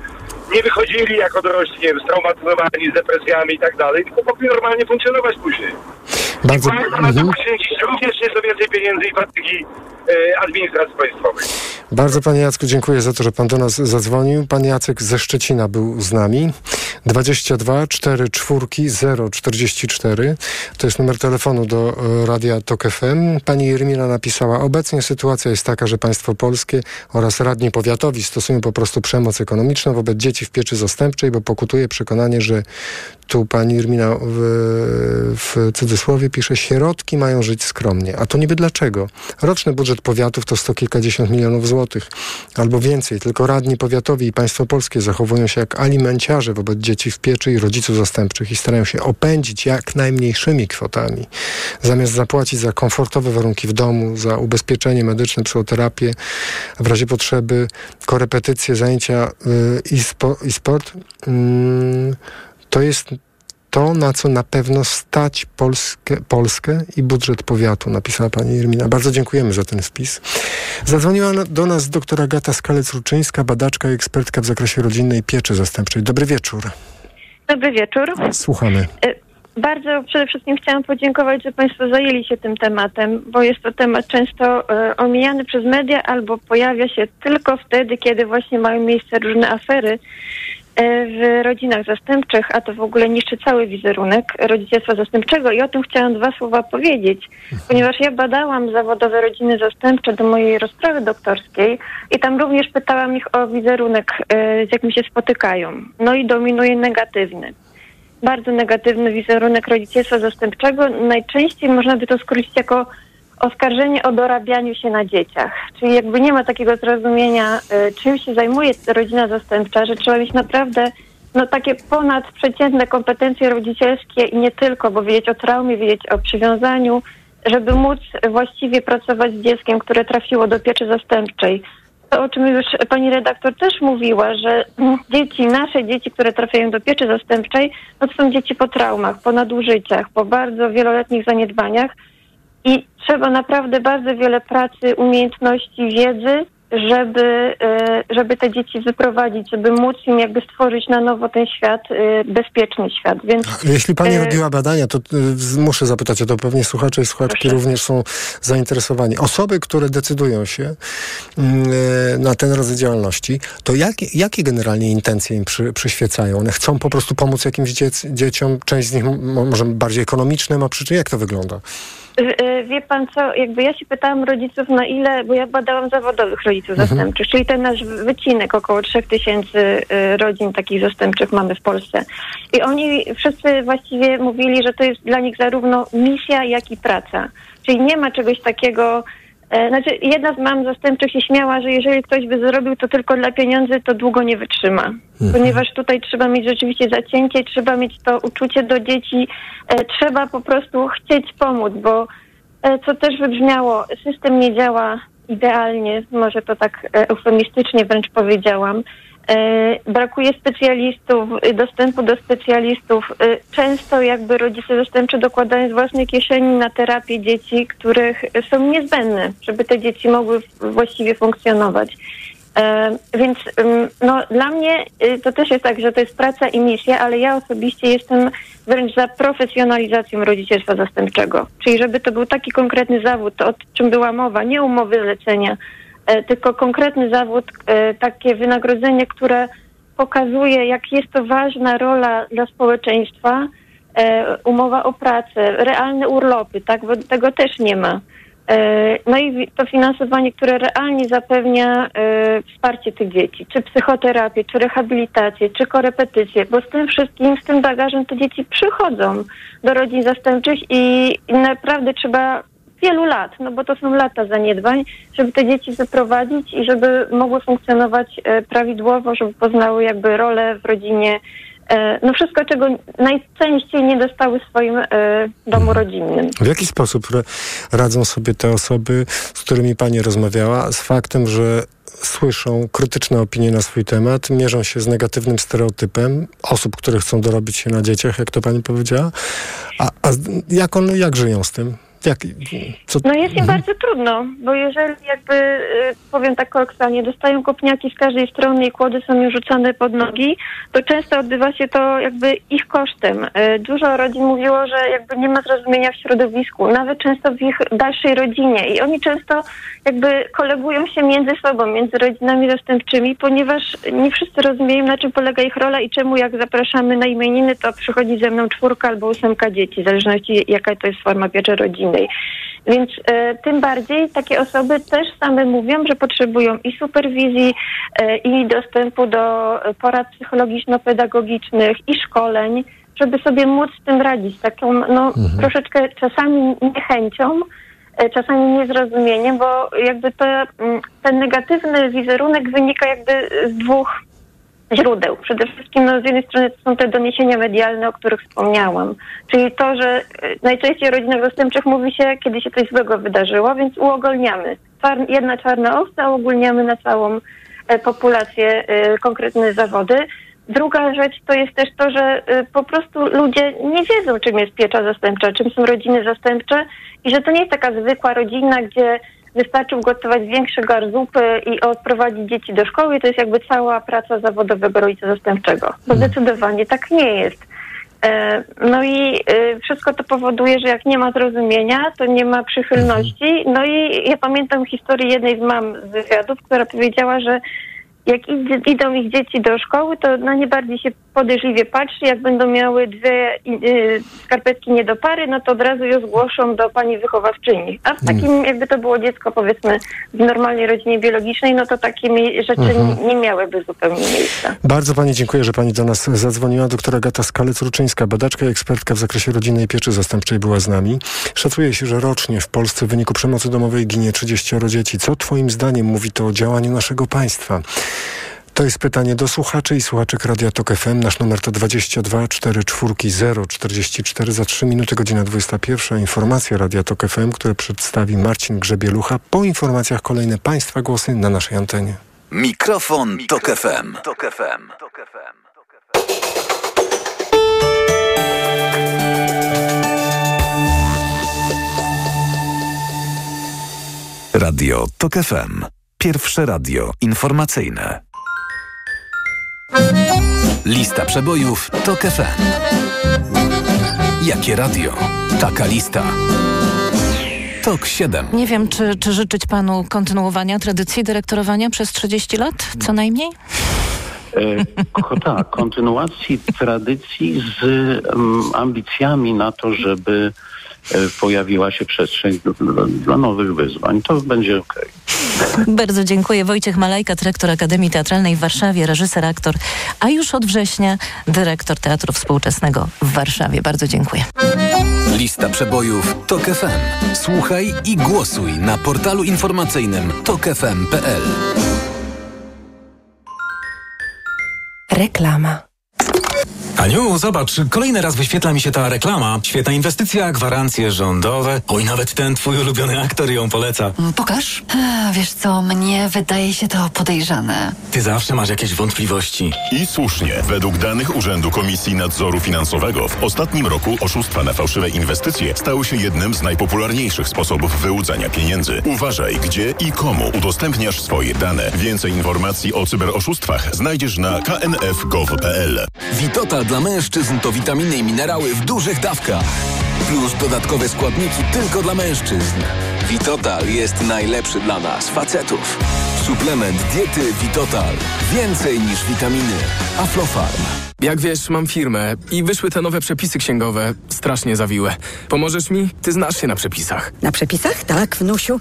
nie wychodzili jako dorośli, nie wiem, straumatyzowani, z depresjami i tak dalej, tylko mogli normalnie funkcjonować później. Bardzo, to mhm. poświęcić również nieco więcej pieniędzy i patyki e, administracji państwowej. Bardzo Panie Jacku dziękuję za to, że Pan do nas zadzwonił. Pan Jacek ze Szczecina był z nami. 22 4 4 0 44 to jest numer telefonu do e, Radia Tok FM. Pani Jermina napisała, obecnie sytuacja jest taka, że państwo polskie oraz radni powiatowi stosują po prostu przemoc ekonomiczną wobec dzieci w pieczy zastępczej, bo pokutuje przekonanie, że tu pani Irmina w, w cudzysłowie pisze, środki mają żyć skromnie. A to niby dlaczego? Roczny budżet powiatów to sto kilkadziesiąt milionów złotych albo więcej. Tylko radni powiatowi i państwo polskie zachowują się jak alimenciarze wobec dzieci w pieczy i rodziców zastępczych i starają się opędzić jak najmniejszymi kwotami. Zamiast zapłacić za komfortowe warunki w domu, za ubezpieczenie medyczne, psychoterapię, w razie potrzeby korepetycje, zajęcia y, i, spo, i sport, mm, to jest to, na co na pewno stać Polskę, Polskę i budżet powiatu, napisała pani Irmina. Bardzo dziękujemy za ten wpis. Zadzwoniła do nas doktor Agata Skalec-Ruczyńska, badaczka i ekspertka w zakresie rodzinnej pieczy zastępczej. Dobry wieczór. Dobry wieczór. Słuchamy. Bardzo przede wszystkim chciałam podziękować, że Państwo zajęli się tym tematem, bo jest to temat często e, omijany przez media albo pojawia się tylko wtedy, kiedy właśnie mają miejsce różne afery e, w rodzinach zastępczych, a to w ogóle niszczy cały wizerunek rodzicielstwa zastępczego i o tym chciałam dwa słowa powiedzieć, ponieważ ja badałam zawodowe rodziny zastępcze do mojej rozprawy doktorskiej i tam również pytałam ich o wizerunek, e, z jakim się spotykają. No i dominuje negatywny bardzo negatywny wizerunek rodzicielstwa zastępczego. Najczęściej można by to skrócić jako oskarżenie o dorabianiu się na dzieciach. Czyli jakby nie ma takiego zrozumienia, y, czym się zajmuje rodzina zastępcza, że trzeba mieć naprawdę no, takie ponadprzeciętne kompetencje rodzicielskie i nie tylko, bo wiedzieć o traumie, wiedzieć o przywiązaniu, żeby móc właściwie pracować z dzieckiem, które trafiło do pieczy zastępczej. To, o czym już pani redaktor też mówiła, że mm, dzieci, nasze dzieci, które trafiają do pieczy zastępczej, no to są dzieci po traumach, po nadużyciach, po bardzo wieloletnich zaniedbaniach i trzeba naprawdę bardzo wiele pracy, umiejętności, wiedzy, żeby, e, żeby te dzieci wyprowadzić, żeby móc im jakby stworzyć na nowo ten świat, e, bezpieczny świat. Więc, Jeśli pani e, robiła badania, to e, muszę zapytać o to. Pewnie słuchacze i słuchaczki Proszę. również są zainteresowani. Osoby, które decydują się mm, na ten rodzaj działalności, to jakie, jakie generalnie intencje im przy, przyświecają? One chcą po prostu pomóc jakimś dziec, dzieciom, część z nich może bardziej ekonomiczne ma przyczyn. Jak to wygląda? E, Wie pan co, jakby ja się pytałam rodziców na ile, bo ja badałam zawodowych rodziców zastępczych, czyli ten nasz wycinek, około 3000 e, rodzin takich zastępczych mamy w Polsce. I oni wszyscy właściwie mówili, że to jest dla nich zarówno misja, jak i praca. Czyli nie ma czegoś takiego, znaczy jedna z mam zastępczych się śmiała, że jeżeli ktoś by zrobił to tylko dla pieniędzy, to długo nie wytrzyma. Ponieważ tutaj trzeba mieć rzeczywiście zacięcie, trzeba mieć to uczucie do dzieci, e, trzeba po prostu chcieć pomóc, bo e, co też wybrzmiało, system nie działa idealnie, może to tak e, eufemistycznie wręcz powiedziałam. E, brakuje specjalistów, e, dostępu do specjalistów. E, często jakby rodzice zastępczy dokładają z własnej kieszeni na terapię dzieci, których są niezbędne, żeby te dzieci mogły właściwie funkcjonować. E, Więc no, dla mnie y, to też jest tak, że to jest praca i misja, ale ja osobiście jestem wręcz za profesjonalizacją rodzicielstwa zastępczego. Czyli żeby to był taki konkretny zawód, o czym była mowa, nie umowy zlecenia, tylko konkretny zawód, e, takie wynagrodzenie, które pokazuje, jak jest to ważna rola dla społeczeństwa, e, umowa o pracę, realne urlopy, tak, bo tego też nie ma. E, No i to finansowanie, które realnie zapewnia e, wsparcie tych dzieci, czy psychoterapię, czy rehabilitację, czy korepetycje, bo z tym wszystkim, z tym bagażem te dzieci przychodzą do rodzin zastępczych i naprawdę trzeba wielu lat, no bo to są lata zaniedbań, żeby te dzieci wyprowadzić i żeby mogły funkcjonować e, prawidłowo, żeby poznały jakby rolę w rodzinie, e, no wszystko, czego najczęściej nie dostały w swoim e, domu rodzinnym. W jaki sposób radzą sobie te osoby, z którymi pani rozmawiała, z faktem, że słyszą krytyczne opinie na swój temat, mierzą się z negatywnym stereotypem osób, które chcą dorobić się na dzieciach, jak to pani powiedziała? A, a jak, on, jak żyją z tym? Jak, co, No jest im bardzo trudno, bo jeżeli jakby, y, powiem tak kolokwialnie, dostają kopniaki z każdej strony i kłody są im rzucane pod nogi, to często odbywa się to jakby ich kosztem. Y, Dużo rodzin mówiło, że jakby nie ma zrozumienia w środowisku, nawet często w ich dalszej rodzinie i oni często jakby kolegują się między sobą, między rodzinami zastępczymi, ponieważ nie wszyscy rozumieją, na czym polega ich rola i czemu jak zapraszamy na imieniny, to przychodzi ze mną czwórka albo ósemka dzieci, w zależności jaka to jest forma pieczy Więc e, tym bardziej takie osoby też same mówią, że potrzebują i superwizji, e, i dostępu do porad psychologiczno-pedagogicznych, i szkoleń, żeby sobie móc z tym radzić. Taką no, troszeczkę czasami niechęcią, e, czasami niezrozumieniem, bo jakby to, mm, ten negatywny wizerunek wynika jakby z dwóch źródeł. Przede wszystkim no, z jednej strony to są te doniesienia medialne, o których wspomniałam. Czyli to, że e, najczęściej o rodzinach zastępczych mówi się, kiedy się coś złego wydarzyło, więc uogólniamy. Jedna czarna owca uogólniamy na całą e, populację e, konkretne zawody. Druga rzecz to jest też to, że po prostu ludzie nie wiedzą, czym jest piecza zastępcza, czym są rodziny zastępcze i że to nie jest taka zwykła rodzina, gdzie wystarczy ugotować większy gar zupy i odprowadzić dzieci do szkoły. To jest jakby cała praca zawodowego rodzica zastępczego. Bo zdecydowanie tak nie jest. E, No i e, wszystko to powoduje, że jak nie ma zrozumienia, to nie ma przychylności. No i ja pamiętam historię jednej z mam z wywiadów, która powiedziała, że jak idzie, idą ich dzieci do szkoły, to na nie bardziej się podejrzliwie patrzy. Jak będą miały dwie y, skarpetki nie do pary, no to od razu je zgłoszą do pani wychowawczyni. A w takim, jakby to było dziecko, powiedzmy, w normalnej rodzinie biologicznej, no to takie mi- rzeczy nie, nie miałyby zupełnie miejsca. Bardzo pani dziękuję, że pani do nas zadzwoniła. Doktora Gata Skalec-Ruczyńska, badaczka i ekspertka w zakresie rodzinnej pieczy zastępczej była z nami. Szacuje się, że rocznie w Polsce w wyniku przemocy domowej ginie 30 dzieci. Co twoim zdaniem mówi to o działaniu naszego państwa? To jest pytanie do słuchaczy i słuchaczek Radia Tok FM. Nasz numer to 22 44 044. Za 3 minuty godzina 21. Informacja Radia Tok FM, które przedstawi Marcin Grzebielucha. Po informacjach kolejne Państwa głosy na naszej antenie. Mikrofon, Tok FM. Tok FM. Radio Tok FM. Pierwsze radio informacyjne. Lista przebojów TOK FM. Jakie radio? Taka lista. TOK 7. Nie wiem, czy, czy życzyć panu kontynuowania tradycji dyrektorowania przez 30 lat, co najmniej? E, tak, kontynuacji tradycji z um, ambicjami na to, żeby pojawiła się przestrzeń dla, dla nowych wyzwań. To będzie ok. Bardzo dziękuję. Wojciech Malajka, dyrektor Akademii Teatralnej w Warszawie, reżyser, aktor, a już od września dyrektor Teatru Współczesnego w Warszawie. Bardzo dziękuję. Lista przebojów TOK FM. Słuchaj i głosuj na portalu informacyjnym tokefm.pl. Reklama. Aniu, zobacz, kolejny raz wyświetla mi się ta reklama. Świetna inwestycja, gwarancje rządowe. Oj, nawet ten twój ulubiony aktor ją poleca. Mm, pokaż. A, wiesz co, mnie wydaje się to podejrzane. Ty zawsze masz jakieś wątpliwości. I słusznie. Według danych Urzędu Komisji Nadzoru Finansowego w ostatnim roku oszustwa na fałszywe inwestycje stały się jednym z najpopularniejszych sposobów wyłudzania pieniędzy. Uważaj, gdzie i komu udostępniasz swoje dane. Więcej informacji o cyberoszustwach znajdziesz na knf.gov.pl. Witotal dla mężczyzn to witaminy i minerały w dużych dawkach. Plus dodatkowe składniki tylko dla mężczyzn. Witotal jest najlepszy dla nas, facetów. Suplement diety Witotal. Więcej niż witaminy. Aflofarm. Jak wiesz, mam firmę i wyszły te nowe przepisy księgowe, strasznie zawiłe. Pomożesz mi? Ty znasz się na przepisach. Na przepisach? Tak, wnusiu.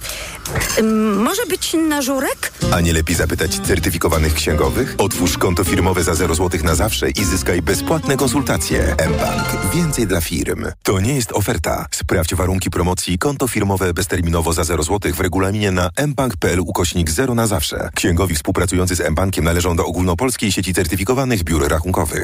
Ym, może być na żurek? A nie lepiej zapytać certyfikowanych księgowych? Otwórz konto firmowe za 0 zł na zawsze i zyskaj bezpłatne konsultacje. mBank. Więcej dla firm. To nie jest oferta. Sprawdź warunki promocji konto firmowe bezterminowo za 0 zł w regulaminie na mbank.pl ukośnik 0 na zawsze. Księgowi współpracujący z mBankiem należą do ogólnopolskiej sieci certyfikowanych biur rachunkowych.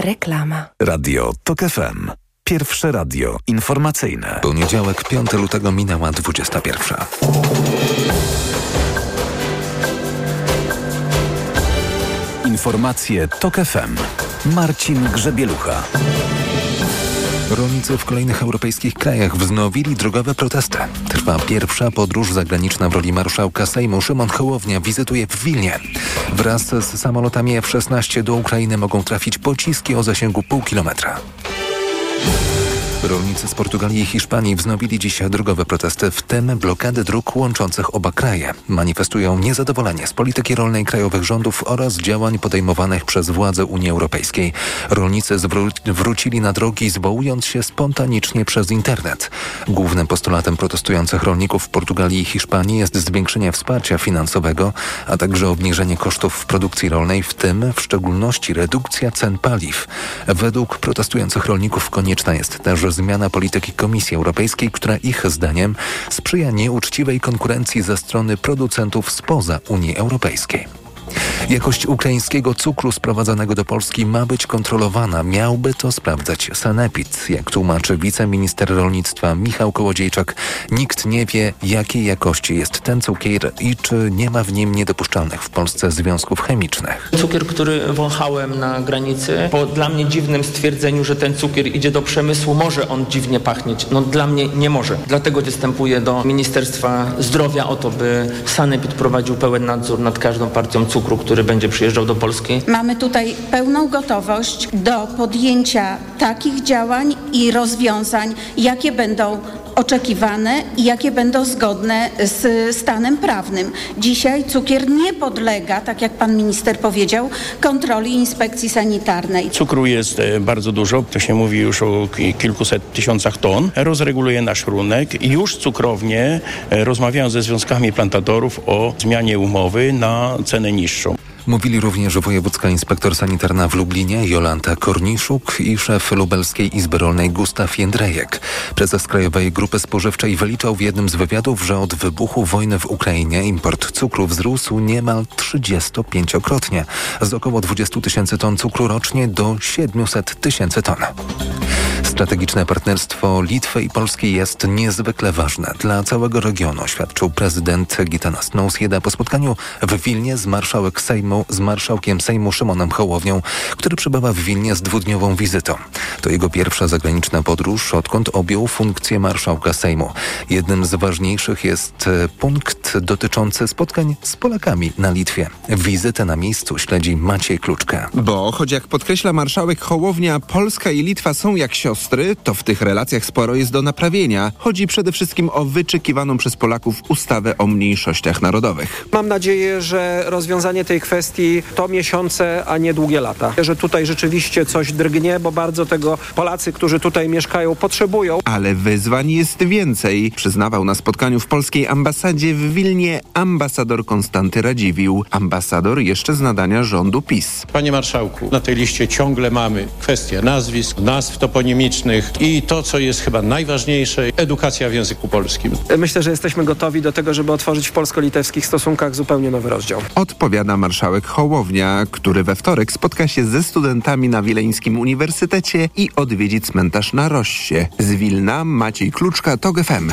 Reklama. Radio TOK FM. Pierwsze radio informacyjne. Poniedziałek, 5 lutego minęła 21. Informacje TOK FM. Marcin Grzebielucha. Rolnicy w kolejnych europejskich krajach wznowili drogowe protesty. Trwa pierwsza podróż zagraniczna w roli marszałka Sejmu. Szymon Hołownia wizytuje w Wilnie. Wraz z samolotami F-16 do Ukrainy mogą trafić pociski o zasięgu pół kilometra. Rolnicy z Portugalii i Hiszpanii wznowili dziś drogowe protesty, w tym blokady dróg łączących oba kraje. Manifestują niezadowolenie z polityki rolnej krajowych rządów oraz działań podejmowanych przez władze Unii Europejskiej. Rolnicy wrócili na drogi, zwołując się spontanicznie przez internet. Głównym postulatem protestujących rolników w Portugalii i Hiszpanii jest zwiększenie wsparcia finansowego, a także obniżenie kosztów produkcji rolnej, w tym w szczególności redukcja cen paliw. Według protestujących rolników konieczna jest też zmiana polityki Komisji Europejskiej, która ich zdaniem sprzyja nieuczciwej konkurencji ze strony producentów spoza Unii Europejskiej. Jakość ukraińskiego cukru sprowadzanego do Polski ma być kontrolowana. Miałby to sprawdzać Sanepid. Jak tłumaczy wiceminister rolnictwa Michał Kołodziejczak, nikt nie wie, jakiej jakości jest ten cukier i czy nie ma w nim niedopuszczalnych w Polsce związków chemicznych. Cukier, który wąchałem na granicy, po dla mnie dziwnym stwierdzeniu, że ten cukier idzie do przemysłu, może on dziwnie pachnieć. No dla mnie nie może. Dlatego występuję do Ministerstwa Zdrowia o to, by Sanepid prowadził pełen nadzór nad każdą partią cukru, który będzie przyjeżdżał do Polski. Mamy tutaj pełną gotowość do podjęcia takich działań i rozwiązań, jakie będą oczekiwane i jakie będą zgodne z stanem prawnym. Dzisiaj cukier nie podlega, tak jak pan minister powiedział, kontroli inspekcji sanitarnej. Cukru jest e, bardzo dużo, to się mówi już o ki- kilkuset tysiącach ton. Rozreguluje nasz rynek już cukrownie e, rozmawiają ze związkami plantatorów o zmianie umowy na cenę niższą. Mówili również wojewódzka inspektor sanitarna w Lublinie Jolanta Korniszuk i szef Lubelskiej Izby Rolnej Gustaw Jędrejek. Prezes Krajowej Grupy Spożywczej wyliczał w jednym z wywiadów, że od wybuchu wojny w Ukrainie import cukru wzrósł niemal 35-krotnie. Z około 20 tysięcy ton cukru rocznie do 700 tysięcy ton. Strategiczne partnerstwo Litwy i Polski jest niezwykle ważne dla całego regionu, oświadczył prezydent Gitanas Nausjeda po spotkaniu w Wilnie z marszałek Sejmu, z marszałkiem Sejmu Szymonem Hołownią, który przybywa w Wilnie z dwudniową wizytą. To jego pierwsza zagraniczna podróż, odkąd objął funkcję marszałka Sejmu. Jednym z ważniejszych jest e, punkt dotyczący spotkań z Polakami na Litwie. Wizytę na miejscu śledzi Maciej Kluczka. Bo choć jak podkreśla marszałek Hołownia, Polska i Litwa są jak siostry, to w tych relacjach sporo jest do naprawienia. Chodzi przede wszystkim o wyczekiwaną przez Polaków ustawę o mniejszościach narodowych. Mam nadzieję, że rozwiązanie tej kwestii to miesiące, a nie długie lata. Że tutaj rzeczywiście coś drgnie, bo bardzo tego Polacy, którzy tutaj mieszkają, potrzebują. Ale wyzwań jest więcej, przyznawał na spotkaniu w polskiej ambasadzie w Wilnie ambasador Konstanty Radziwił. Ambasador jeszcze z nadania rządu PiS. Panie marszałku, na tej liście ciągle mamy kwestie nazwisk, nazw toponimicznych i to, co jest chyba najważniejsze, edukacja w języku polskim. Myślę, że jesteśmy gotowi do tego, żeby otworzyć w polsko-litewskich stosunkach zupełnie nowy rozdział. Odpowiada marszałek Hołownia, który we wtorek spotka się ze studentami na Wileńskim Uniwersytecie i odwiedzi cmentarz na Rossie. Z Wilna Maciej Kluczka, TOG FM.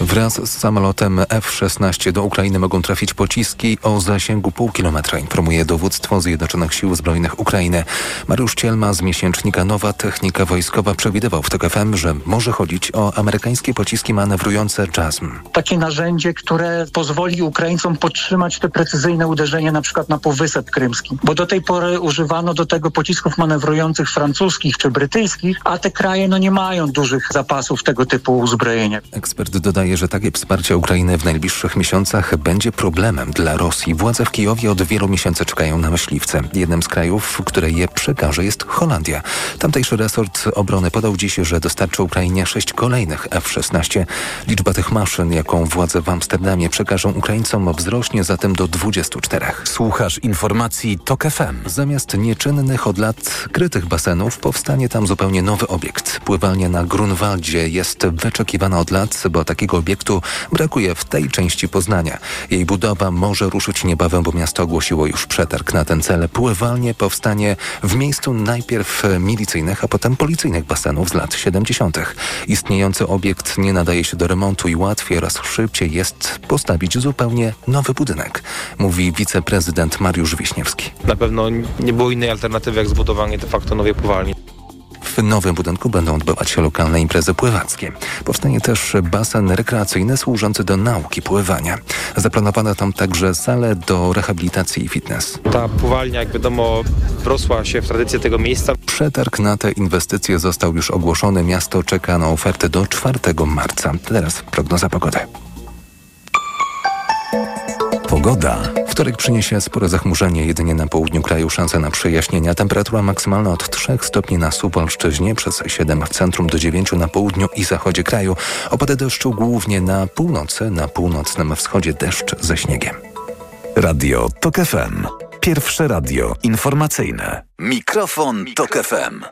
Wraz z samolotem F-16 do Ukrainy mogą trafić pociski o zasięgu pół kilometra, informuje dowództwo Zjednoczonych Sił Zbrojnych Ukrainy. Mariusz Cielma z miesięcznika Nowa Technika Wojskowa przewidywał w TOK FM, że może chodzić o amerykańskie pociski manewrujące JASM. Takie narzędzie, które pozwoli Ukraińcom podtrzymać te precyzyjne uderzenia na przykład na Półwysep Krymski. Bo do tej pory używano do tego pocisków manewrujących francuskich czy brytyjskich, a te kraje no nie mają dużych zapasów tego typu uzbrojenia. Ekspert dodaje, że takie wsparcie Ukrainy w najbliższych miesiącach będzie problemem dla Rosji. Władze w Kijowie od wielu miesięcy czekają na myśliwce. Jednym z krajów, które je przekaże jest Holandia. Tamtejszy resort obrony podał dziś, że dostarczy Ukrainie sześć kolejnych F-16. Liczba tych maszyn, jaką władze w Amsterdamie przekażą Ukraińcom wzrośnie zatem do 24. Słuchasz informacji TOK FM. Zamiast nieczynnych od lat krytych basenów powstanie tam zupełnie nowy obiekt. Pływalnia na Grunwaldzie jest wyczekiwana od lat, bo takiego obiektu brakuje w tej części Poznania. Jej budowa może ruszyć niebawem, bo miasto ogłosiło już przetarg na ten cel. Pływalnie powstanie w miejscu najpierw milicyjnych, a potem policyjnych basenów z lat 70. Istniejący obiekt nie nadaje się do remontu i łatwiej oraz szybciej jest postawić zupełnie nowy budynek, mówi wiceprezydent Mariusz Wiśniewski. Na pewno nie było innej alternatywy jak zbudowanie de facto nowej pływalni. W nowym budynku będą odbywać się lokalne imprezy pływackie. Powstanie też basen rekreacyjny służący do nauki pływania. Zaplanowano tam także salę do rehabilitacji i fitness. Ta pływalnia, jak wiadomo, wrosła się w tradycję tego miejsca. Przetarg na te inwestycje został już ogłoszony. Miasto czeka na ofertę do 4 marca. Teraz prognoza pogody. Pogoda. Wtorek przyniesie spore zachmurzenie, jedynie na południu kraju szansa na przejaśnienia. Temperatura maksymalna od 3 stopni na Suwalszczyźnie, przez 7 w centrum do 9 na południu i zachodzie kraju. Opady deszczu głównie na północy, na północnym wschodzie deszcz ze śniegiem. Radio TOK FM. Pierwsze radio informacyjne. Mikrofon, Tok FM.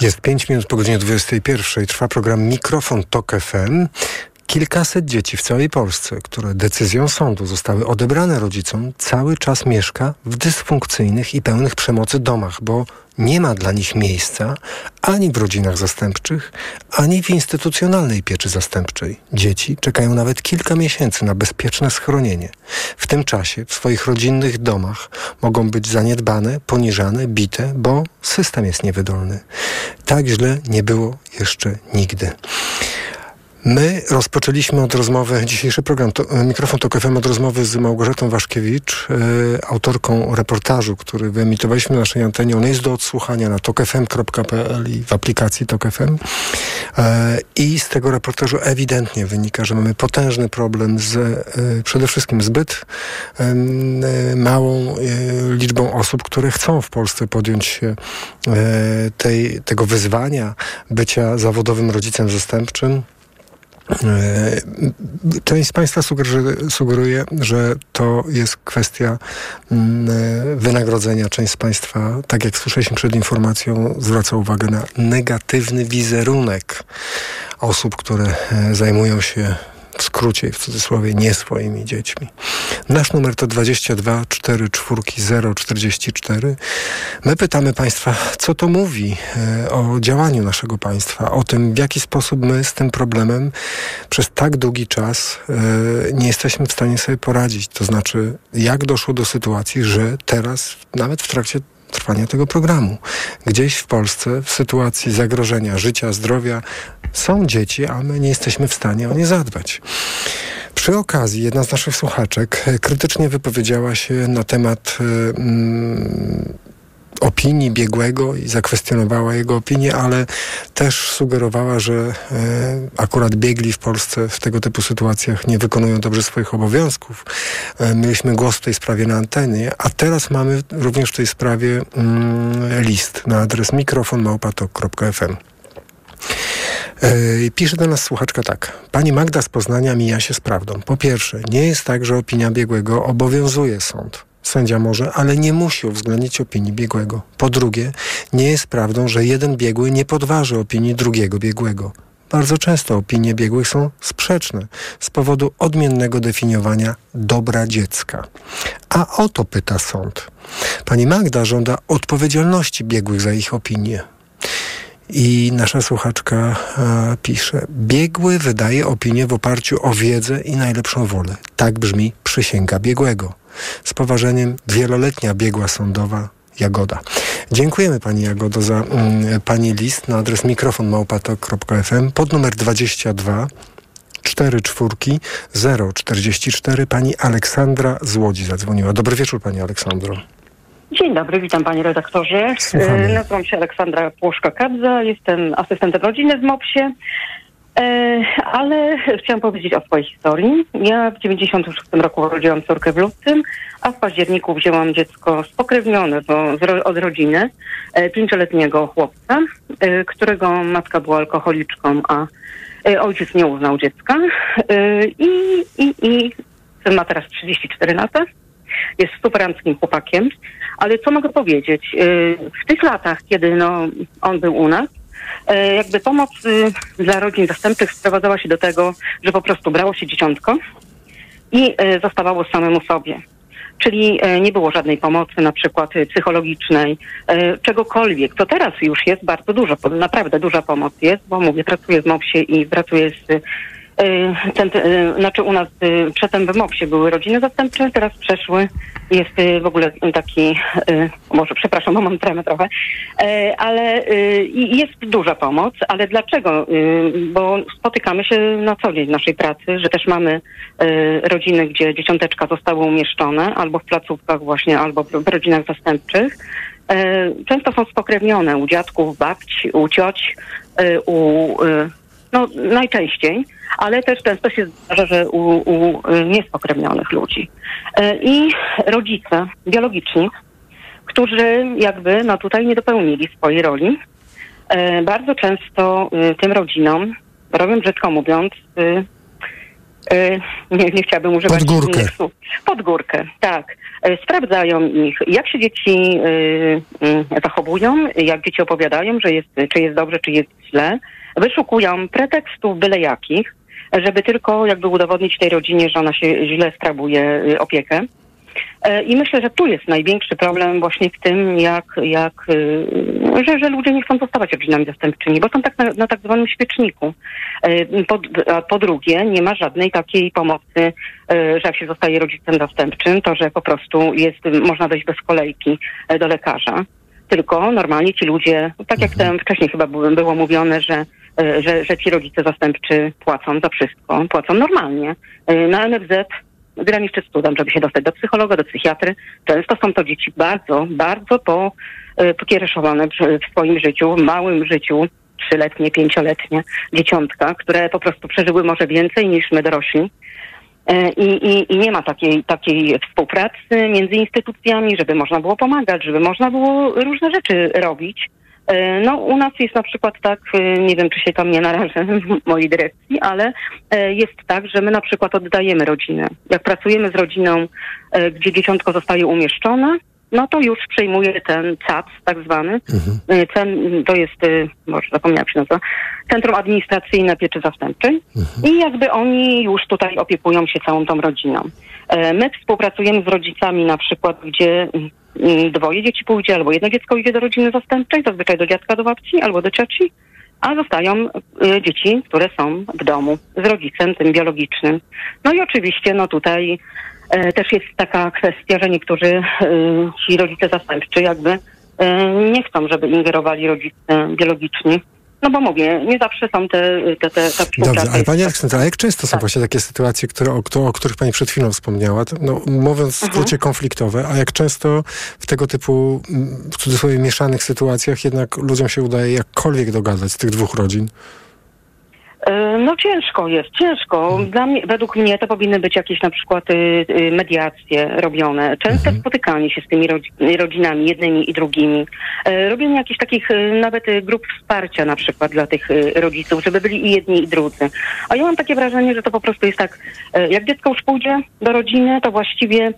Jest 5 minut po godzinie 21. Trwa program Mikrofon Tok FM. Kilkaset dzieci w całej Polsce, które decyzją sądu zostały odebrane rodzicom, cały czas mieszka w dysfunkcyjnych i pełnych przemocy domach, bo nie ma dla nich miejsca ani w rodzinach zastępczych, ani w instytucjonalnej pieczy zastępczej. Dzieci czekają nawet kilka miesięcy na bezpieczne schronienie. W tym czasie w swoich rodzinnych domach mogą być zaniedbane, poniżane, bite, bo system jest niewydolny. Tak źle nie było jeszcze nigdy. My rozpoczęliśmy od rozmowy, dzisiejszy program, to, mikrofon to FM od rozmowy z Małgorzatą Waszkiewicz, e, autorką reportażu, który wyemitowaliśmy na naszej antenie. On jest do odsłuchania na tokfm.pl i w aplikacji TokFM. E, I z tego reportażu ewidentnie wynika, że mamy potężny problem z e, przede wszystkim zbyt e, małą e, liczbą osób, które chcą w Polsce podjąć się e, tej, tego wyzwania bycia zawodowym rodzicem zastępczym. E, część z Państwa sugeruje, że to jest kwestia mm, e, wynagrodzenia. Część z Państwa, tak jak słyszeliśmy przed informacją, zwraca uwagę na negatywny wizerunek osób, które e, zajmują się w skrócie i w cudzysłowie nie swoimi dziećmi. Nasz numer to 22 44 044. My pytamy Państwa, co to mówi e, o działaniu naszego państwa, o tym, w jaki sposób my z tym problemem przez tak długi czas e, nie jesteśmy w stanie sobie poradzić. To znaczy, jak doszło do sytuacji, że teraz, nawet w trakcie trwania tego programu. Gdzieś w Polsce, w sytuacji zagrożenia życia, zdrowia, są dzieci, a my nie jesteśmy w stanie o nie zadbać. Przy okazji jedna z naszych słuchaczek krytycznie wypowiedziała się na temat mm, opinii biegłego i zakwestionowała jego opinię, ale też sugerowała, że e, akurat biegli w Polsce w tego typu sytuacjach nie wykonują dobrze swoich obowiązków. E, mieliśmy głos w tej sprawie na antenie, a teraz mamy również w tej sprawie mm, list na adres mikrofonmałpatok.fm. E, pisze do nas słuchaczka tak. Pani Magda z Poznania mija się z prawdą. Po pierwsze, nie jest tak, że opinia biegłego obowiązuje sąd. Sędzia może, ale nie musi uwzględnić opinii biegłego. Po drugie, nie jest prawdą, że jeden biegły nie podważy opinii drugiego biegłego. Bardzo często opinie biegłych są sprzeczne z powodu odmiennego definiowania dobra dziecka. A o to pyta sąd. Pani Magda żąda odpowiedzialności biegłych za ich opinie. I nasza słuchaczka e, pisze: Biegły wydaje opinię w oparciu o wiedzę i najlepszą wolę. Tak brzmi przysięga biegłego. Z poważeniem wieloletnia biegła sądowa Jagoda. Dziękujemy Pani Jagodo za mm, Pani list na adres mikrofonmałpatok.fm pod numer 22 4 czwórki 044 Pani Aleksandra z Łodzi zadzwoniła. Dobry wieczór Pani Aleksandro. Dzień dobry, witam panie redaktorze. Słuchamy. E, Nazywam się Aleksandra Płoszka-Kadza, jestem asystentem rodziny w MOPS-ie, e, ale chciałam powiedzieć o swojej historii. Ja w 96 roku urodziłam córkę w lutym, a w październiku wzięłam dziecko spokrewnione bo od rodziny, e, pięcioletniego chłopca, którego matka była alkoholiczką, a ojciec nie uznał dziecka. I, i, i syn ma teraz 34 lata jest superanckim chłopakiem, ale co mogę powiedzieć? Yy, W tych latach, kiedy no, on był u nas, yy, jakby pomoc yy, dla rodzin zastępczych sprowadzała się do tego, że po prostu brało się dzieciątko i zostawało samemu sobie. Czyli nie było żadnej pomocy, na przykład psychologicznej, czegokolwiek. To teraz już jest bardzo dużo, naprawdę duża pomoc jest, bo mówię, pracuję w MOPS-ie i pracuję z e, ten, e, znaczy u nas e, przedtem w MOPS-ie były rodziny zastępcze, teraz przeszły, jest w ogóle taki, może przepraszam, bo mam tremę trochę, ale jest duża pomoc, ale dlaczego? Bo spotykamy się na co dzień w naszej pracy, że też mamy rodziny, gdzie dzieciąteczka zostały umieszczone, albo w placówkach właśnie, albo w rodzinach zastępczych. Często są spokrewnione u dziadków, babci, u cioć, u, no najczęściej, ale też często się zdarza, że u, u niespokrewnionych ludzi. E, I rodzice biologiczni, którzy jakby no tutaj nie dopełnili swojej roli, e, bardzo często e, tym rodzinom robią brzydko mówiąc e, e, nie, nie chciałabym używać Pod górkę. innych słów. Pod górkę, tak. E, Sprawdzają ich, jak się dzieci zachowują, jak dzieci opowiadają, że jest, czy jest dobrze, czy jest źle. Wyszukują pretekstów byle jakich, żeby tylko jakby udowodnić tej rodzinie, że ona się źle sprawuje e, opiekę. E, I myślę, że tu jest największy problem właśnie w tym, jak, jak y, że, że ludzie nie chcą zostawać rodzinami zastępczymi, bo są tak na, na tak zwanym świeczniku. E, Po, a po drugie, nie ma żadnej takiej pomocy, e, że jak się zostaje rodzicem zastępczym, to że po prostu jest, można dojść bez kolejki do lekarza. Tylko normalnie ci ludzie, tak jak tam wcześniej chyba było, było mówione, że że, że ci rodzice zastępczy płacą za wszystko, płacą normalnie. E, Na NFZ graniczy z cudem, żeby się dostać do psychologa, do psychiatry. Często są to dzieci bardzo, bardzo po, e, pokiereszowane w swoim życiu, w małym życiu, trzyletnie, pięcioletnie dzieciątka, które po prostu przeżyły może więcej niż my dorośli. E, I, i, I nie ma takiej, takiej współpracy między instytucjami, żeby można było pomagać, żeby można było różne rzeczy robić. E, No, u nas jest na przykład tak, e, nie wiem, czy się tam nie narażę w (laughs) mojej dyrekcji, ale e, jest tak, że my na przykład oddajemy rodzinę. Jak pracujemy z rodziną, gdzie dzieciątko zostaje umieszczone, no to już przejmuje ten CAC, tak zwany. E, Ten, to jest, może zapomniałam się nazywa, Centrum Administracyjne Pieczy Zastępczej. I jakby oni już tutaj opiekują się całą tą rodziną. My współpracujemy z rodzicami na przykład, gdzie dwoje dzieci pójdzie, albo jedno dziecko idzie do rodziny zastępczej, zazwyczaj do dziadka, do babci, albo do cioci, a zostają y, dzieci, które są w domu z rodzicem, tym biologicznym. No i oczywiście, no tutaj e, też jest taka kwestia, że niektórzy y, ci rodzice zastępczy jakby y, nie chcą, żeby ingerowali rodzice biologiczni. No bo mówię, nie zawsze są te, te, te, współpraca. Dobrze, ale Pani Aleksandra, a jak często są właśnie takie sytuacje, które, o, o których Pani przed chwilą wspomniała, no, mówiąc w skrócie konfliktowe, a jak często w tego typu, mm, w cudzysłowie, mieszanych sytuacjach jednak ludziom się udaje jakkolwiek dogadać z tych dwóch rodzin? E, No ciężko jest, ciężko. Dla mnie, według mnie to powinny być jakieś na przykład y, y, mediacje robione. Częste spotykanie się z tymi rodzi- rodzinami, jednymi i drugimi. E, robienie jakichś takich y, nawet y, grup wsparcia na przykład dla tych y, rodziców, żeby byli i jedni i drudzy. A ja mam takie wrażenie, że to po prostu jest tak, e, jak dziecko już pójdzie do rodziny, to właściwie...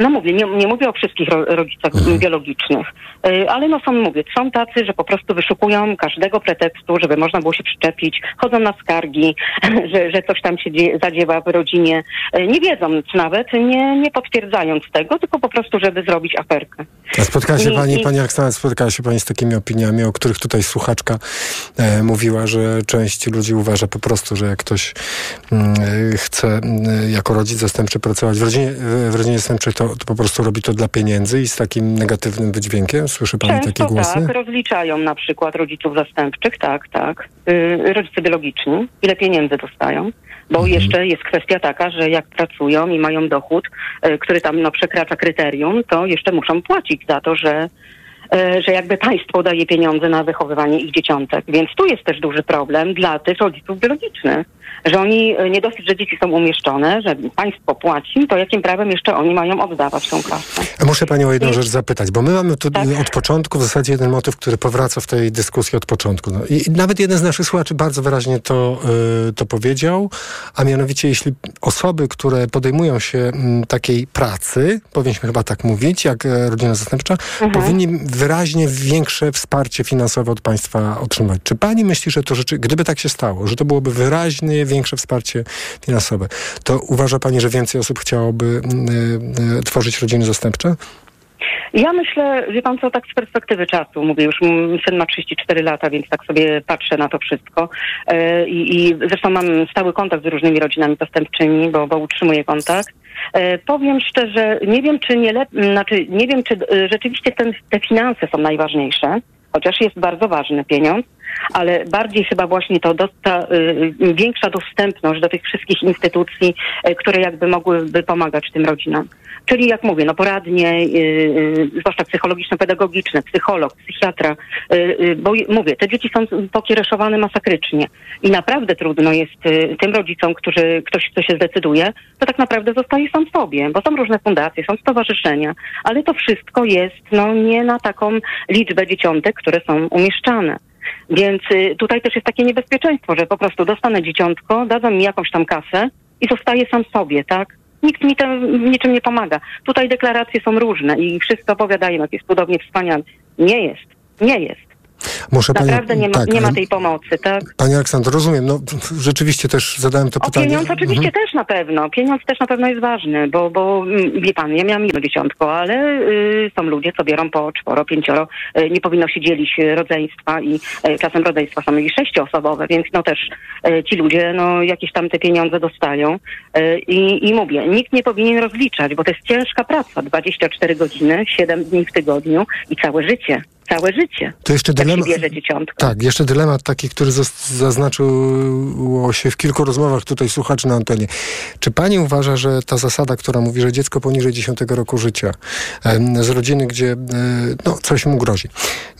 e, no mówię, nie, nie mówię o wszystkich ro, rodzicach biologicznych, y, ale no są, mówię, są tacy, że po prostu wyszukują każdego pretekstu, żeby można było się przyczepić, chodzą na skargi, (laughs) że, że coś tam się dzieje, zadziewa w rodzinie, y, nie wiedząc nawet, nie, nie potwierdzając tego, tylko po prostu, żeby zrobić aferkę. A spotkała się I- Pani, i- Pani Aleksandra, spotkała się Pani z takimi opiniami, o których tutaj słuchaczka e, mówiła, że część ludzi uważa po prostu, że jak ktoś mm, e, chce mm, jako rodzic zastępczy pracować w rodzinie, w, w rodzinie zastępczej, to, to po prostu robi to dla pieniędzy i z takim negatywnym wydźwiękiem. Słyszy Pani takie Często głosy? tak, rozliczają na przykład rodziców zastępczych, tak, tak. Y, rodzice biologiczni, ile pieniędzy dostają. Bo Mhm. jeszcze jest kwestia taka, że jak pracują i mają dochód, y, który tam no, przekracza kryterium, to jeszcze muszą płacić za to, że, y, że jakby państwo daje pieniądze na wychowywanie ich dzieciątek. Więc tu jest też duży problem dla tych rodziców biologicznych. Że oni y, nie dosyć, że dzieci są umieszczone, że państwo płaci, to jakim prawem jeszcze oni mają oddawać tą kasę? Muszę Panią o jedną rzecz zapytać, bo my mamy tu Tak. od początku w zasadzie jeden motyw, który powraca w tej dyskusji od początku. No, I nawet jeden z naszych słuchaczy bardzo wyraźnie to, y, to powiedział, a mianowicie jeśli osoby, które podejmują się mm, takiej pracy, powinniśmy chyba tak mówić, jak e, rodzina zastępcza, powinni wyraźnie większe wsparcie finansowe od państwa otrzymać. Czy Pani myśli, że to rzeczy, gdyby tak się stało, że to byłoby wyraźnie większe wsparcie finansowe, to uważa Pani, że więcej osób chciałoby mm, y, y, tworzyć rodziny zastępcze? Ja myślę, wie pan co, tak z perspektywy czasu, mówię już, m, syn ma 34 lata, więc tak sobie patrzę na to wszystko e, i, i zresztą mam stały kontakt z różnymi rodzinami zastępczymi, bo, bo utrzymuję kontakt. Powiem szczerze, nie wiem, czy nie lep, znaczy, nie wiem, czy rzeczywiście ten, te finanse są najważniejsze, chociaż jest bardzo ważny pieniądz, ale bardziej chyba właśnie to do, ta, y, większa dostępność do tych wszystkich instytucji, y, które jakby mogłyby pomagać tym rodzinom. Czyli jak mówię, no poradnie, y, y, zwłaszcza psychologiczno-pedagogiczne, psycholog, psychiatra, y, y, bo mówię, te dzieci są pokiereszowane masakrycznie i naprawdę trudno jest tym rodzicom, którzy ktoś, kto się zdecyduje, to tak naprawdę zostaje sam sobie, bo są różne fundacje, są stowarzyszenia, ale to wszystko jest no nie na taką liczbę dzieciątek, które są umieszczane. Więc y, tutaj też jest takie niebezpieczeństwo, że po prostu dostanę dzieciątko, dadzą mi jakąś tam kasę i zostaję sam sobie, tak? Nikt mi tam niczym nie pomaga. Tutaj deklaracje są różne i wszyscy opowiadają, jak jest cudownie wspaniale. Nie jest. Nie jest. Muszę pani- Naprawdę nie ma, tak, nie ma tej pomocy, tak? Pani Aleksandro, rozumiem. No, rzeczywiście też zadałem to O pytanie. pieniądz oczywiście Mhm. też na pewno. Pieniądz też na pewno jest ważny, bo, bo mm, wie pan, ja miałam jedno dzieciątko, ale y, są ludzie, co biorą po czworo, pięcioro. Y, nie powinno się dzielić rodzeństwa i y, czasem rodzeństwa są i sześcioosobowe, więc no też y, ci ludzie no jakieś tam te pieniądze dostają. Y, i, I mówię, nikt nie powinien rozliczać, bo to jest ciężka praca. 24 godziny, 7 dni w tygodniu i całe życie. Całe życie. To jeszcze Jak dylemat. Tak, jeszcze dylemat taki, który zaznaczyło się w kilku rozmowach tutaj słuchaczy na antenie. Czy pani uważa, że ta zasada, która mówi, że dziecko poniżej 10 roku życia z rodziny, gdzie e, no, coś mu grozi,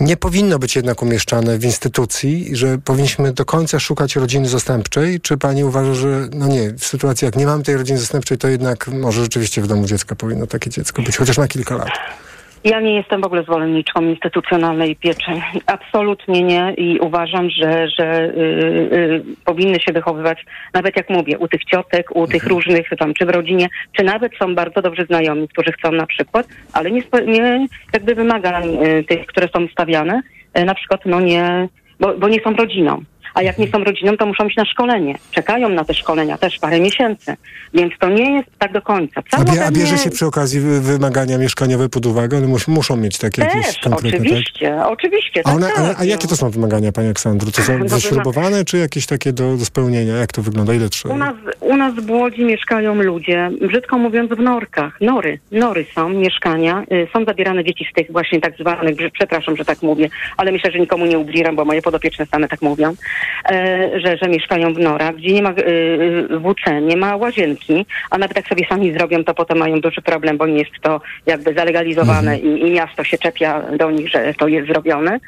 nie powinno być jednak umieszczane w instytucji, że powinniśmy do końca szukać rodziny zastępczej? Czy pani uważa, że no nie, w sytuacji jak nie mamy tej rodziny zastępczej, to jednak może rzeczywiście w domu dziecka powinno takie dziecko być, chociaż na kilka lat? Ja nie jestem w ogóle zwolenniczką instytucjonalnej pieczy. Absolutnie nie i uważam, że, że y, y, powinny się wychowywać, nawet jak mówię, u tych ciotek, u tych różnych tam, czy w rodzinie, czy nawet są bardzo dobrzy znajomi, którzy chcą na przykład, ale nie, nie jakby wymagań y, tych, które są stawiane, y, na przykład no nie, bo, bo nie są rodziną. A jak nie są rodziną, to muszą iść na szkolenie. Czekają na te szkolenia też parę miesięcy. Więc to nie jest tak do końca. A, bie, a bierze się przy okazji wy- wymagania mieszkaniowe pod uwagę? One mus, muszą mieć takie jakieś Też, konkretne, tak? oczywiście, oczywiście. A, tak, one, tak, ale, a jakie to są wymagania, Pani Aleksandru? To są No, wyśrubowane, czy jakieś takie do, do spełnienia? Jak to wygląda? Ile trzeba? U nas, u nas w Łodzi mieszkają ludzie, brzydko mówiąc, w norkach. Nory. Nory są, mieszkania. Y, Są zabierane dzieci z tych właśnie tak zwanych, przepraszam, że tak mówię, ale myślę, że nikomu nie ubliżam, bo moje podopieczne same tak mówią, że, że mieszkają w norach, gdzie nie ma y, y, WC, nie ma łazienki, a nawet jak sobie sami zrobią, to potem mają duży problem, bo nie jest to jakby zalegalizowane i, i miasto się czepia do nich, że to jest zrobione.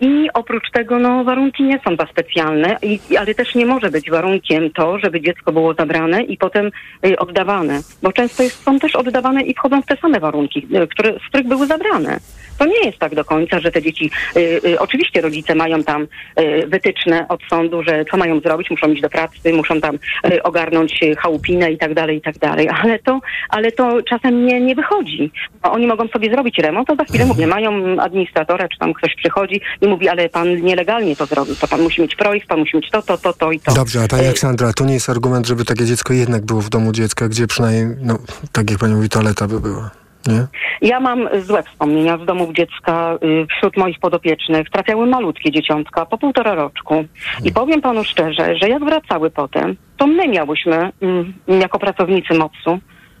I oprócz tego, no, warunki nie są za specjalne, i, ale też nie może być warunkiem to, żeby dziecko było zabrane i potem oddawane, bo często jest, są też oddawane i wchodzą w te same warunki, które, z których były zabrane. To nie jest tak do końca, że te dzieci, y, y, oczywiście rodzice mają tam y, wytyczne od sądu, że co mają zrobić, muszą iść do pracy, muszą tam y, ogarnąć y, chałupinę i tak dalej, i tak dalej, ale to, ale to czasem nie, nie wychodzi. Bo Oni mogą sobie zrobić remont, to za chwilę mówię, mają administratora, czy tam ktoś przychodzi i mówi, ale pan nielegalnie to zrobił, to pan musi mieć projekt, pan musi mieć to, to, to, to i to. Dobrze, a Pani Y, Aleksandra, to nie jest argument, żeby takie dziecko jednak było w domu dziecka, gdzie przynajmniej, no, tak jak Pani mówi, toaleta by była, nie? Ja mam złe wspomnienia z domów dziecka y, wśród moich podopiecznych. Trafiały malutkie dzieciątka po półtora roczku. I powiem panu szczerze, że jak wracały potem, to my miałyśmy mm, jako pracownicy MOPS-u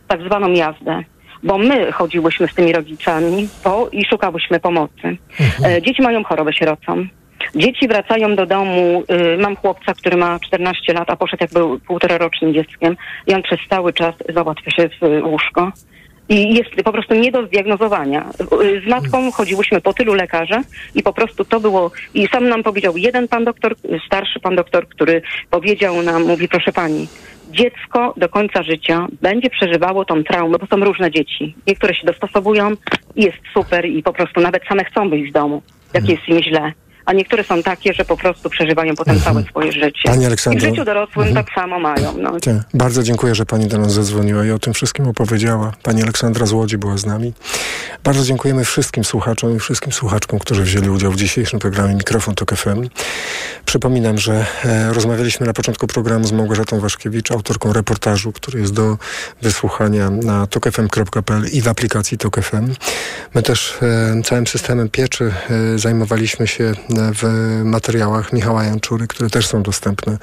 tak zwaną jazdę. Bo my chodziłyśmy z tymi rodzicami po, i szukałyśmy pomocy. E, dzieci mają chorobę sierocą. Dzieci wracają do domu. Y, mam chłopca, który ma 14 lat, a poszedł jak był półtora rocznym dzieckiem i on przez cały czas załatwia się w y, łóżko. I jest po prostu nie do zdiagnozowania. Z matką chodziłyśmy po tylu lekarzach i po prostu to było, i sam nam powiedział jeden pan doktor, starszy pan doktor, który powiedział nam, mówi proszę pani, dziecko do końca życia będzie przeżywało tą traumę, bo są różne dzieci. Niektóre się dostosowują i jest super i po prostu nawet same chcą wyjść z domu, jak jest im źle. A niektóre są takie, że po prostu przeżywają potem całe swoje życie. Pani I w życiu dorosłym tak samo mają. No. Tak. Bardzo dziękuję, że Pani do nas zadzwoniła i o tym wszystkim opowiedziała. Pani Aleksandra z Łodzi była z nami. Bardzo dziękujemy wszystkim słuchaczom i wszystkim słuchaczkom, którzy wzięli udział w dzisiejszym programie Mikrofon Tok FM. Przypominam, że e, rozmawialiśmy na początku programu z Małgorzatą Waszkiewicz, autorką reportażu, który jest do wysłuchania na tokfm.pl i w aplikacji Tok FM. My też e, całym systemem pieczy e, zajmowaliśmy się w materiałach Michała Janczury, które też są dostępne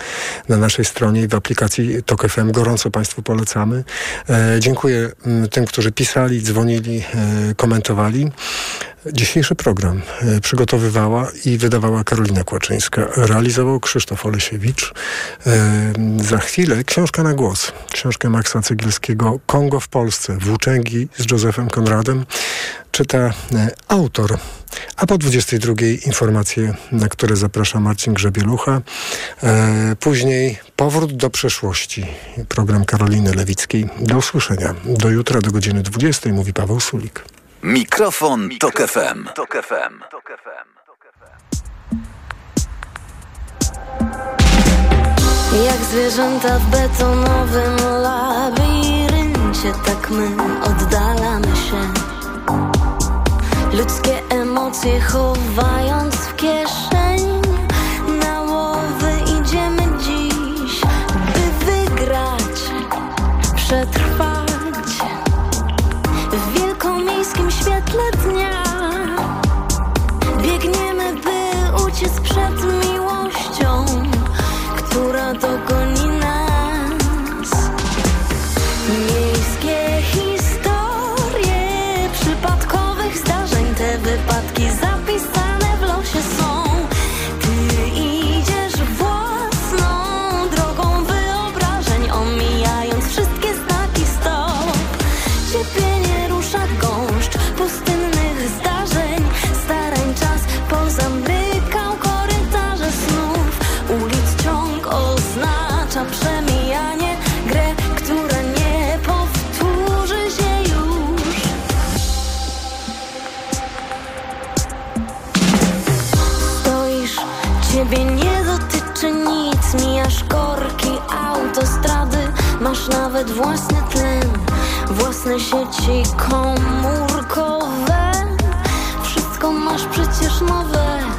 na naszej stronie i w aplikacji Tok FM. Gorąco Państwu polecamy. E, dziękuję m, tym, którzy pisali, dzwonili, e, komentowali. Dzisiejszy program e, przygotowywała i wydawała Karolina Kłaczyńska. Realizował Krzysztof Olesiewicz. E, za chwilę książka na głos. Książkę Maxa Cegielskiego Kongo w Polsce. Włóczęgi z Józefem Konradem. Czyta e, autor. A po 22 informacje, na które zaprasza Marcin Grzebielucha. Później powrót do przeszłości. Program Karoliny Lewickiej. Do usłyszenia. Do jutra, do godziny 20 mówi Paweł Sulik. Mikrofon, Tok FM. Tok FM. Jak zwierzęta w betonowym labiryncie, tak my oddalamy się. Ludzkie emocje chowając w kieszeń. Na łowy idziemy dziś, by wygrać, przetrwać. masz nawet własny tlen Własne sieci komórkowe. Wszystko masz przecież nowe.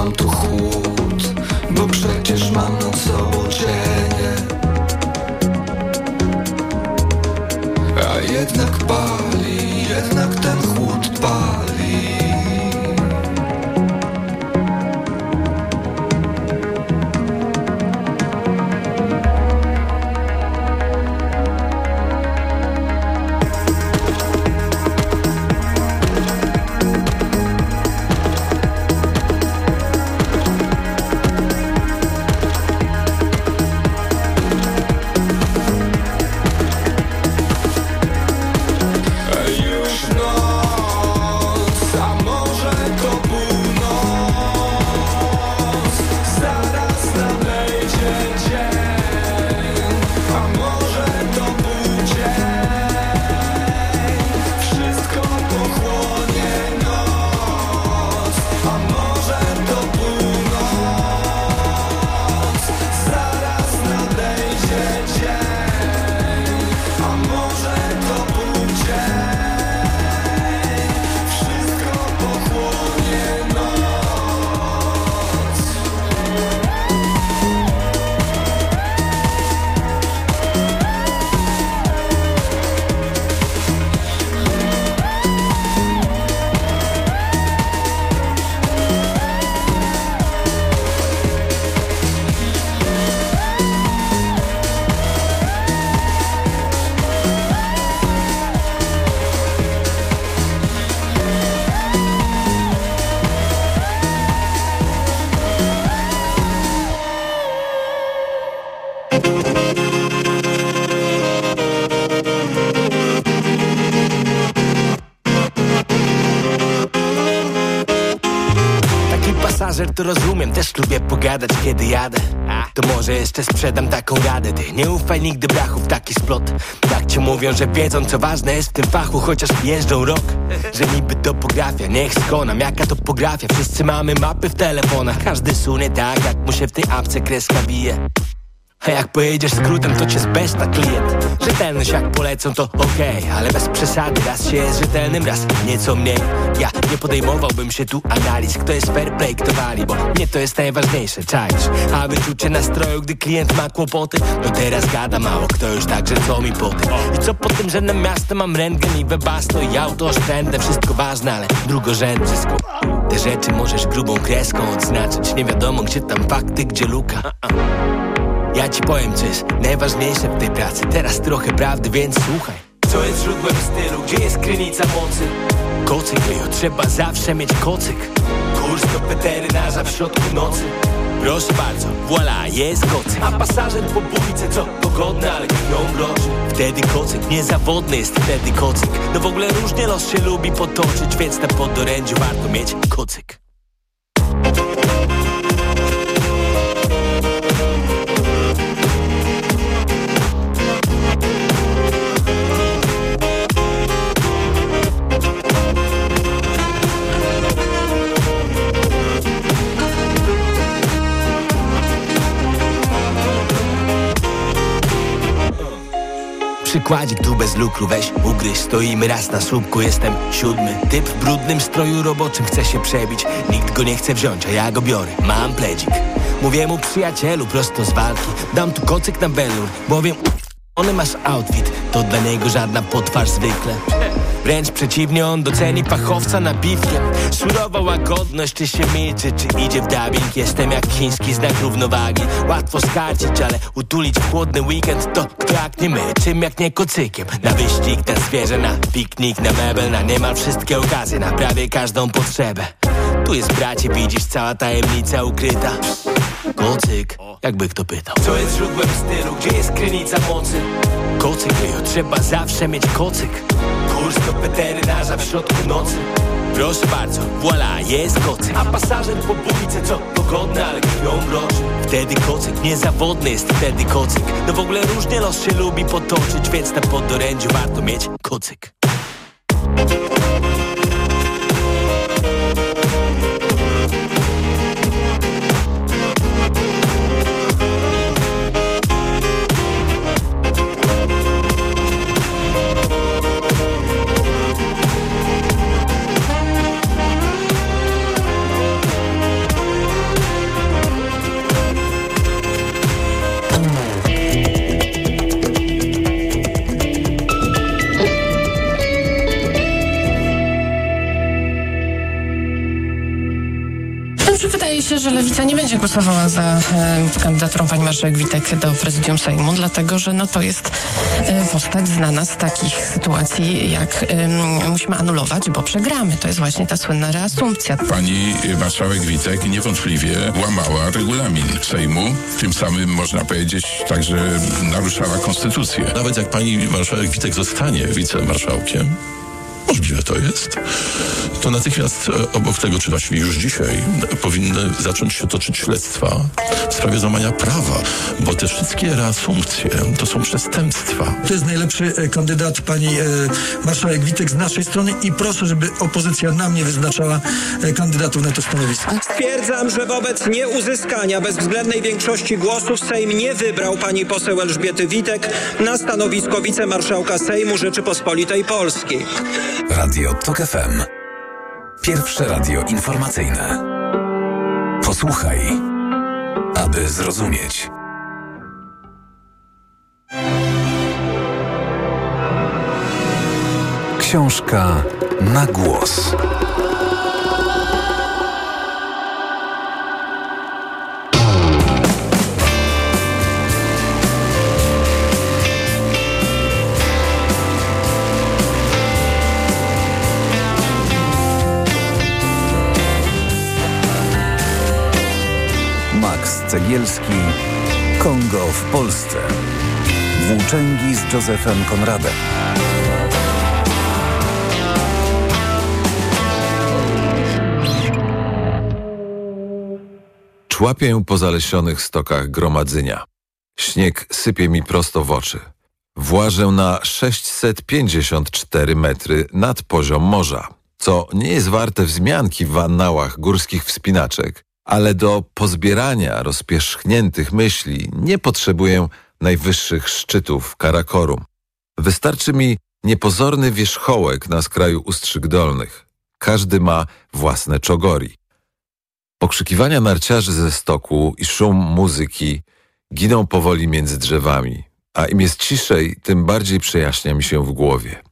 Mam tu chłód, bo przecież mam nocowo cienie jeszcze sprzedam taką radę. Ty nie ufaj nigdy brachów, taki splot. Tak ci mówią, że wiedzą co ważne jest w tym fachu. Chociaż jeżdżą rok Że niby topografia, niech skonam Jaka topografia, wszyscy mamy mapy w telefonach. Każdy sunie tak, jak mu się w tej apce kreska bije. A jak pojedziesz skrótem, to cię zbeszta klient Rzetelność jak polecą, to okej Ale bez przesady, raz się jest rzetelnym, raz nieco mniej. Ja nie podejmowałbym się tu analiz Kto jest fair play, kto wali Bo mnie to jest najważniejsze, czaisz? A wyczucie nastroju, gdy klient ma kłopoty. No teraz gada mało, kto już także co mi poty I co po tym, że na miasto mam rentgen i webasto I auto oszczędne, wszystko ważne, ale drugorzędne wszystko Te rzeczy możesz grubą kreską odznaczyć Nie wiadomo, gdzie tam fakty, gdzie luka ja ci powiem, co jest najważniejsze w tej pracy. Teraz trochę prawdy, więc słuchaj. Co jest źródłem stylu, gdzie jest krynica mocy? Kocyk, jo, trzeba zawsze mieć kocyk. Kurs do weterynarza w środku nocy. Proszę bardzo, voila, jest kocyk. A pasażer po bójce, co pogodne, ale krwią groży Wtedy kocyk, niezawodny jest wtedy kocyk. No w ogóle różnie los się lubi potoczyć Więc na podorędziu warto mieć kocyk Przykładzik tu bez lukru, weź ugryź Stoimy raz na słupku, jestem siódmy. Typ w brudnym stroju roboczym chce się przebić Nikt go nie chce wziąć, a ja go biorę. Mam pledzik. Mówię mu przyjacielu prosto z walki Dam tu kocyk na welur, bowiem on masz outfit To dla niego żadna potwarz zwykle Wręcz przeciwnie, on doceni fachowca napiwkiem. Surowa łagodność, czy się milczy, czy idzie w dubbing. Jestem jak chiński znak równowagi. Łatwo skarcić, ale utulić w chłodny weekend To kto jak nie my, czym jak nie kocykiem. Na wyścig, na zwierzę, na piknik, na mebel Na niemal wszystkie okazje, na prawie każdą potrzebę. Tu jest bracie, widzisz, cała tajemnica ukryta. Kocyk, jakby kto pytał. Co jest źródłem stylu, gdzie jest krynica mocy? Kocyk, jo, trzeba zawsze mieć kocyk Kurs do weterynarza w środku nocy. Proszę bardzo, voila, jest kocyk A pasażer po bójce, co pogodne, ale krwią groszy Wtedy kocyk, niezawodny jest wtedy kocyk. No w ogóle różnie los się lubi potoczyć Więc na podorędziu warto mieć kocyk kandydaturą pani marszałek Witek do prezydium Sejmu, dlatego że no, to jest e, postać znana z takich sytuacji, jak e, musimy anulować, bo przegramy. To jest właśnie ta słynna reasumpcja. Pani marszałek Witek niewątpliwie łamała regulamin Sejmu, tym samym można powiedzieć także naruszała konstytucję. Nawet jak pani marszałek Witek zostanie wicemarszałkiem, możliwe to jest, to natychmiast e, obok tego, czy właściwie już dzisiaj, e, powinny zacząć się toczyć śledztwa w sprawie złamania prawa, bo te wszystkie reasumpcje to są przestępstwa. To jest najlepszy e, kandydat pani marszałek Witek z naszej strony i proszę, żeby opozycja na mnie wyznaczała kandydatów na to stanowisko. Stwierdzam, że wobec nieuzyskania bezwzględnej większości głosów Sejm nie wybrał pani poseł Elżbiety Witek na stanowisko wicemarszałka Sejmu Rzeczypospolitej Polskiej. Radio TOK FM. Pierwsze radio informacyjne. Posłuchaj, aby zrozumieć. Książka na głos. Cegielski Kongo w Polsce. Włóczęgi z Józefem Konradem. Człapię po zalesionych stokach gromadzenia. Śnieg sypie mi prosto w oczy. Włażę na 654 metry nad poziom morza, co nie jest warte wzmianki w annałach górskich wspinaczek, ale do pozbierania rozpierzchniętych myśli nie potrzebuję najwyższych szczytów Karakorum. Wystarczy mi niepozorny wierzchołek na skraju Ustrzyk Dolnych. Każdy ma własne czogori. Pokrzykiwania narciarzy ze stoku i szum muzyki giną powoli między drzewami, a im jest ciszej, tym bardziej przejaśnia mi się w głowie.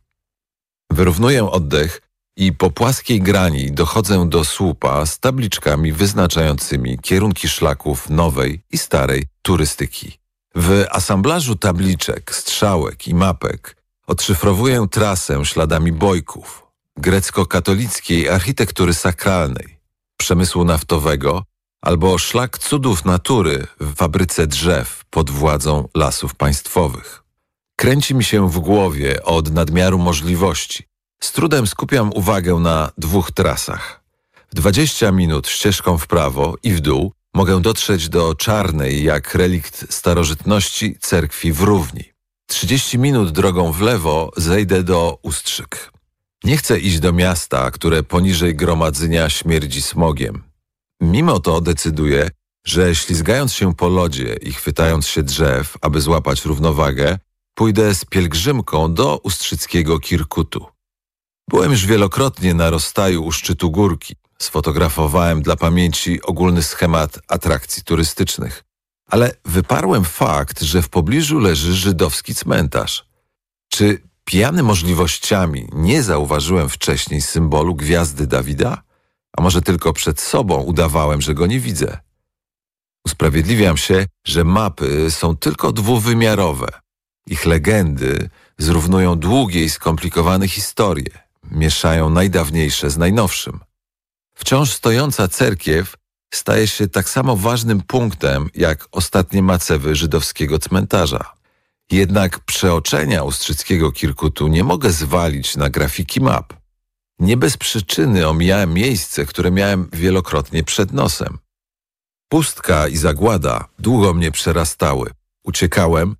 Wyrównuję oddech i po płaskiej grani dochodzę do słupa z tabliczkami wyznaczającymi kierunki szlaków nowej i starej turystyki. W asamblażu tabliczek, strzałek i mapek odszyfrowuję trasę śladami bojków, grecko-katolickiej architektury sakralnej, przemysłu naftowego albo szlak cudów natury w fabryce drzew pod władzą lasów państwowych. Kręci mi się w głowie od nadmiaru możliwości. Z trudem skupiam uwagę na dwóch trasach. W 20 minut ścieżką w prawo i w dół mogę dotrzeć do czarnej jak relikt starożytności cerkwi w Równi. 30 minut drogą w lewo zejdę do Ustrzyk. Nie chcę iść do miasta, które poniżej gromadzenia śmierdzi smogiem. Mimo to decyduję, że ślizgając się po lodzie i chwytając się drzew, aby złapać równowagę, pójdę z pielgrzymką do ustrzyckiego Kirkutu. Byłem już wielokrotnie na rozstaju u szczytu górki. Sfotografowałem dla pamięci ogólny schemat atrakcji turystycznych. Ale wyparłem fakt, że w pobliżu leży żydowski cmentarz. Czy pijany możliwościami nie zauważyłem wcześniej symbolu gwiazdy Dawida? A może tylko przed sobą udawałem, że go nie widzę? Usprawiedliwiam się, że mapy są tylko dwuwymiarowe. Ich legendy zrównują długie i skomplikowane historie, mieszają najdawniejsze z najnowszym. Wciąż stojąca cerkiew staje się tak samo ważnym punktem jak ostatnie macewy żydowskiego cmentarza. Jednak przeoczenia ustrzyckiego Kirkutu nie mogę zwalić na grafiki map. Nie bez przyczyny omijałem miejsce, które miałem wielokrotnie przed nosem. Pustka i zagłada długo mnie przerastały. Uciekałem,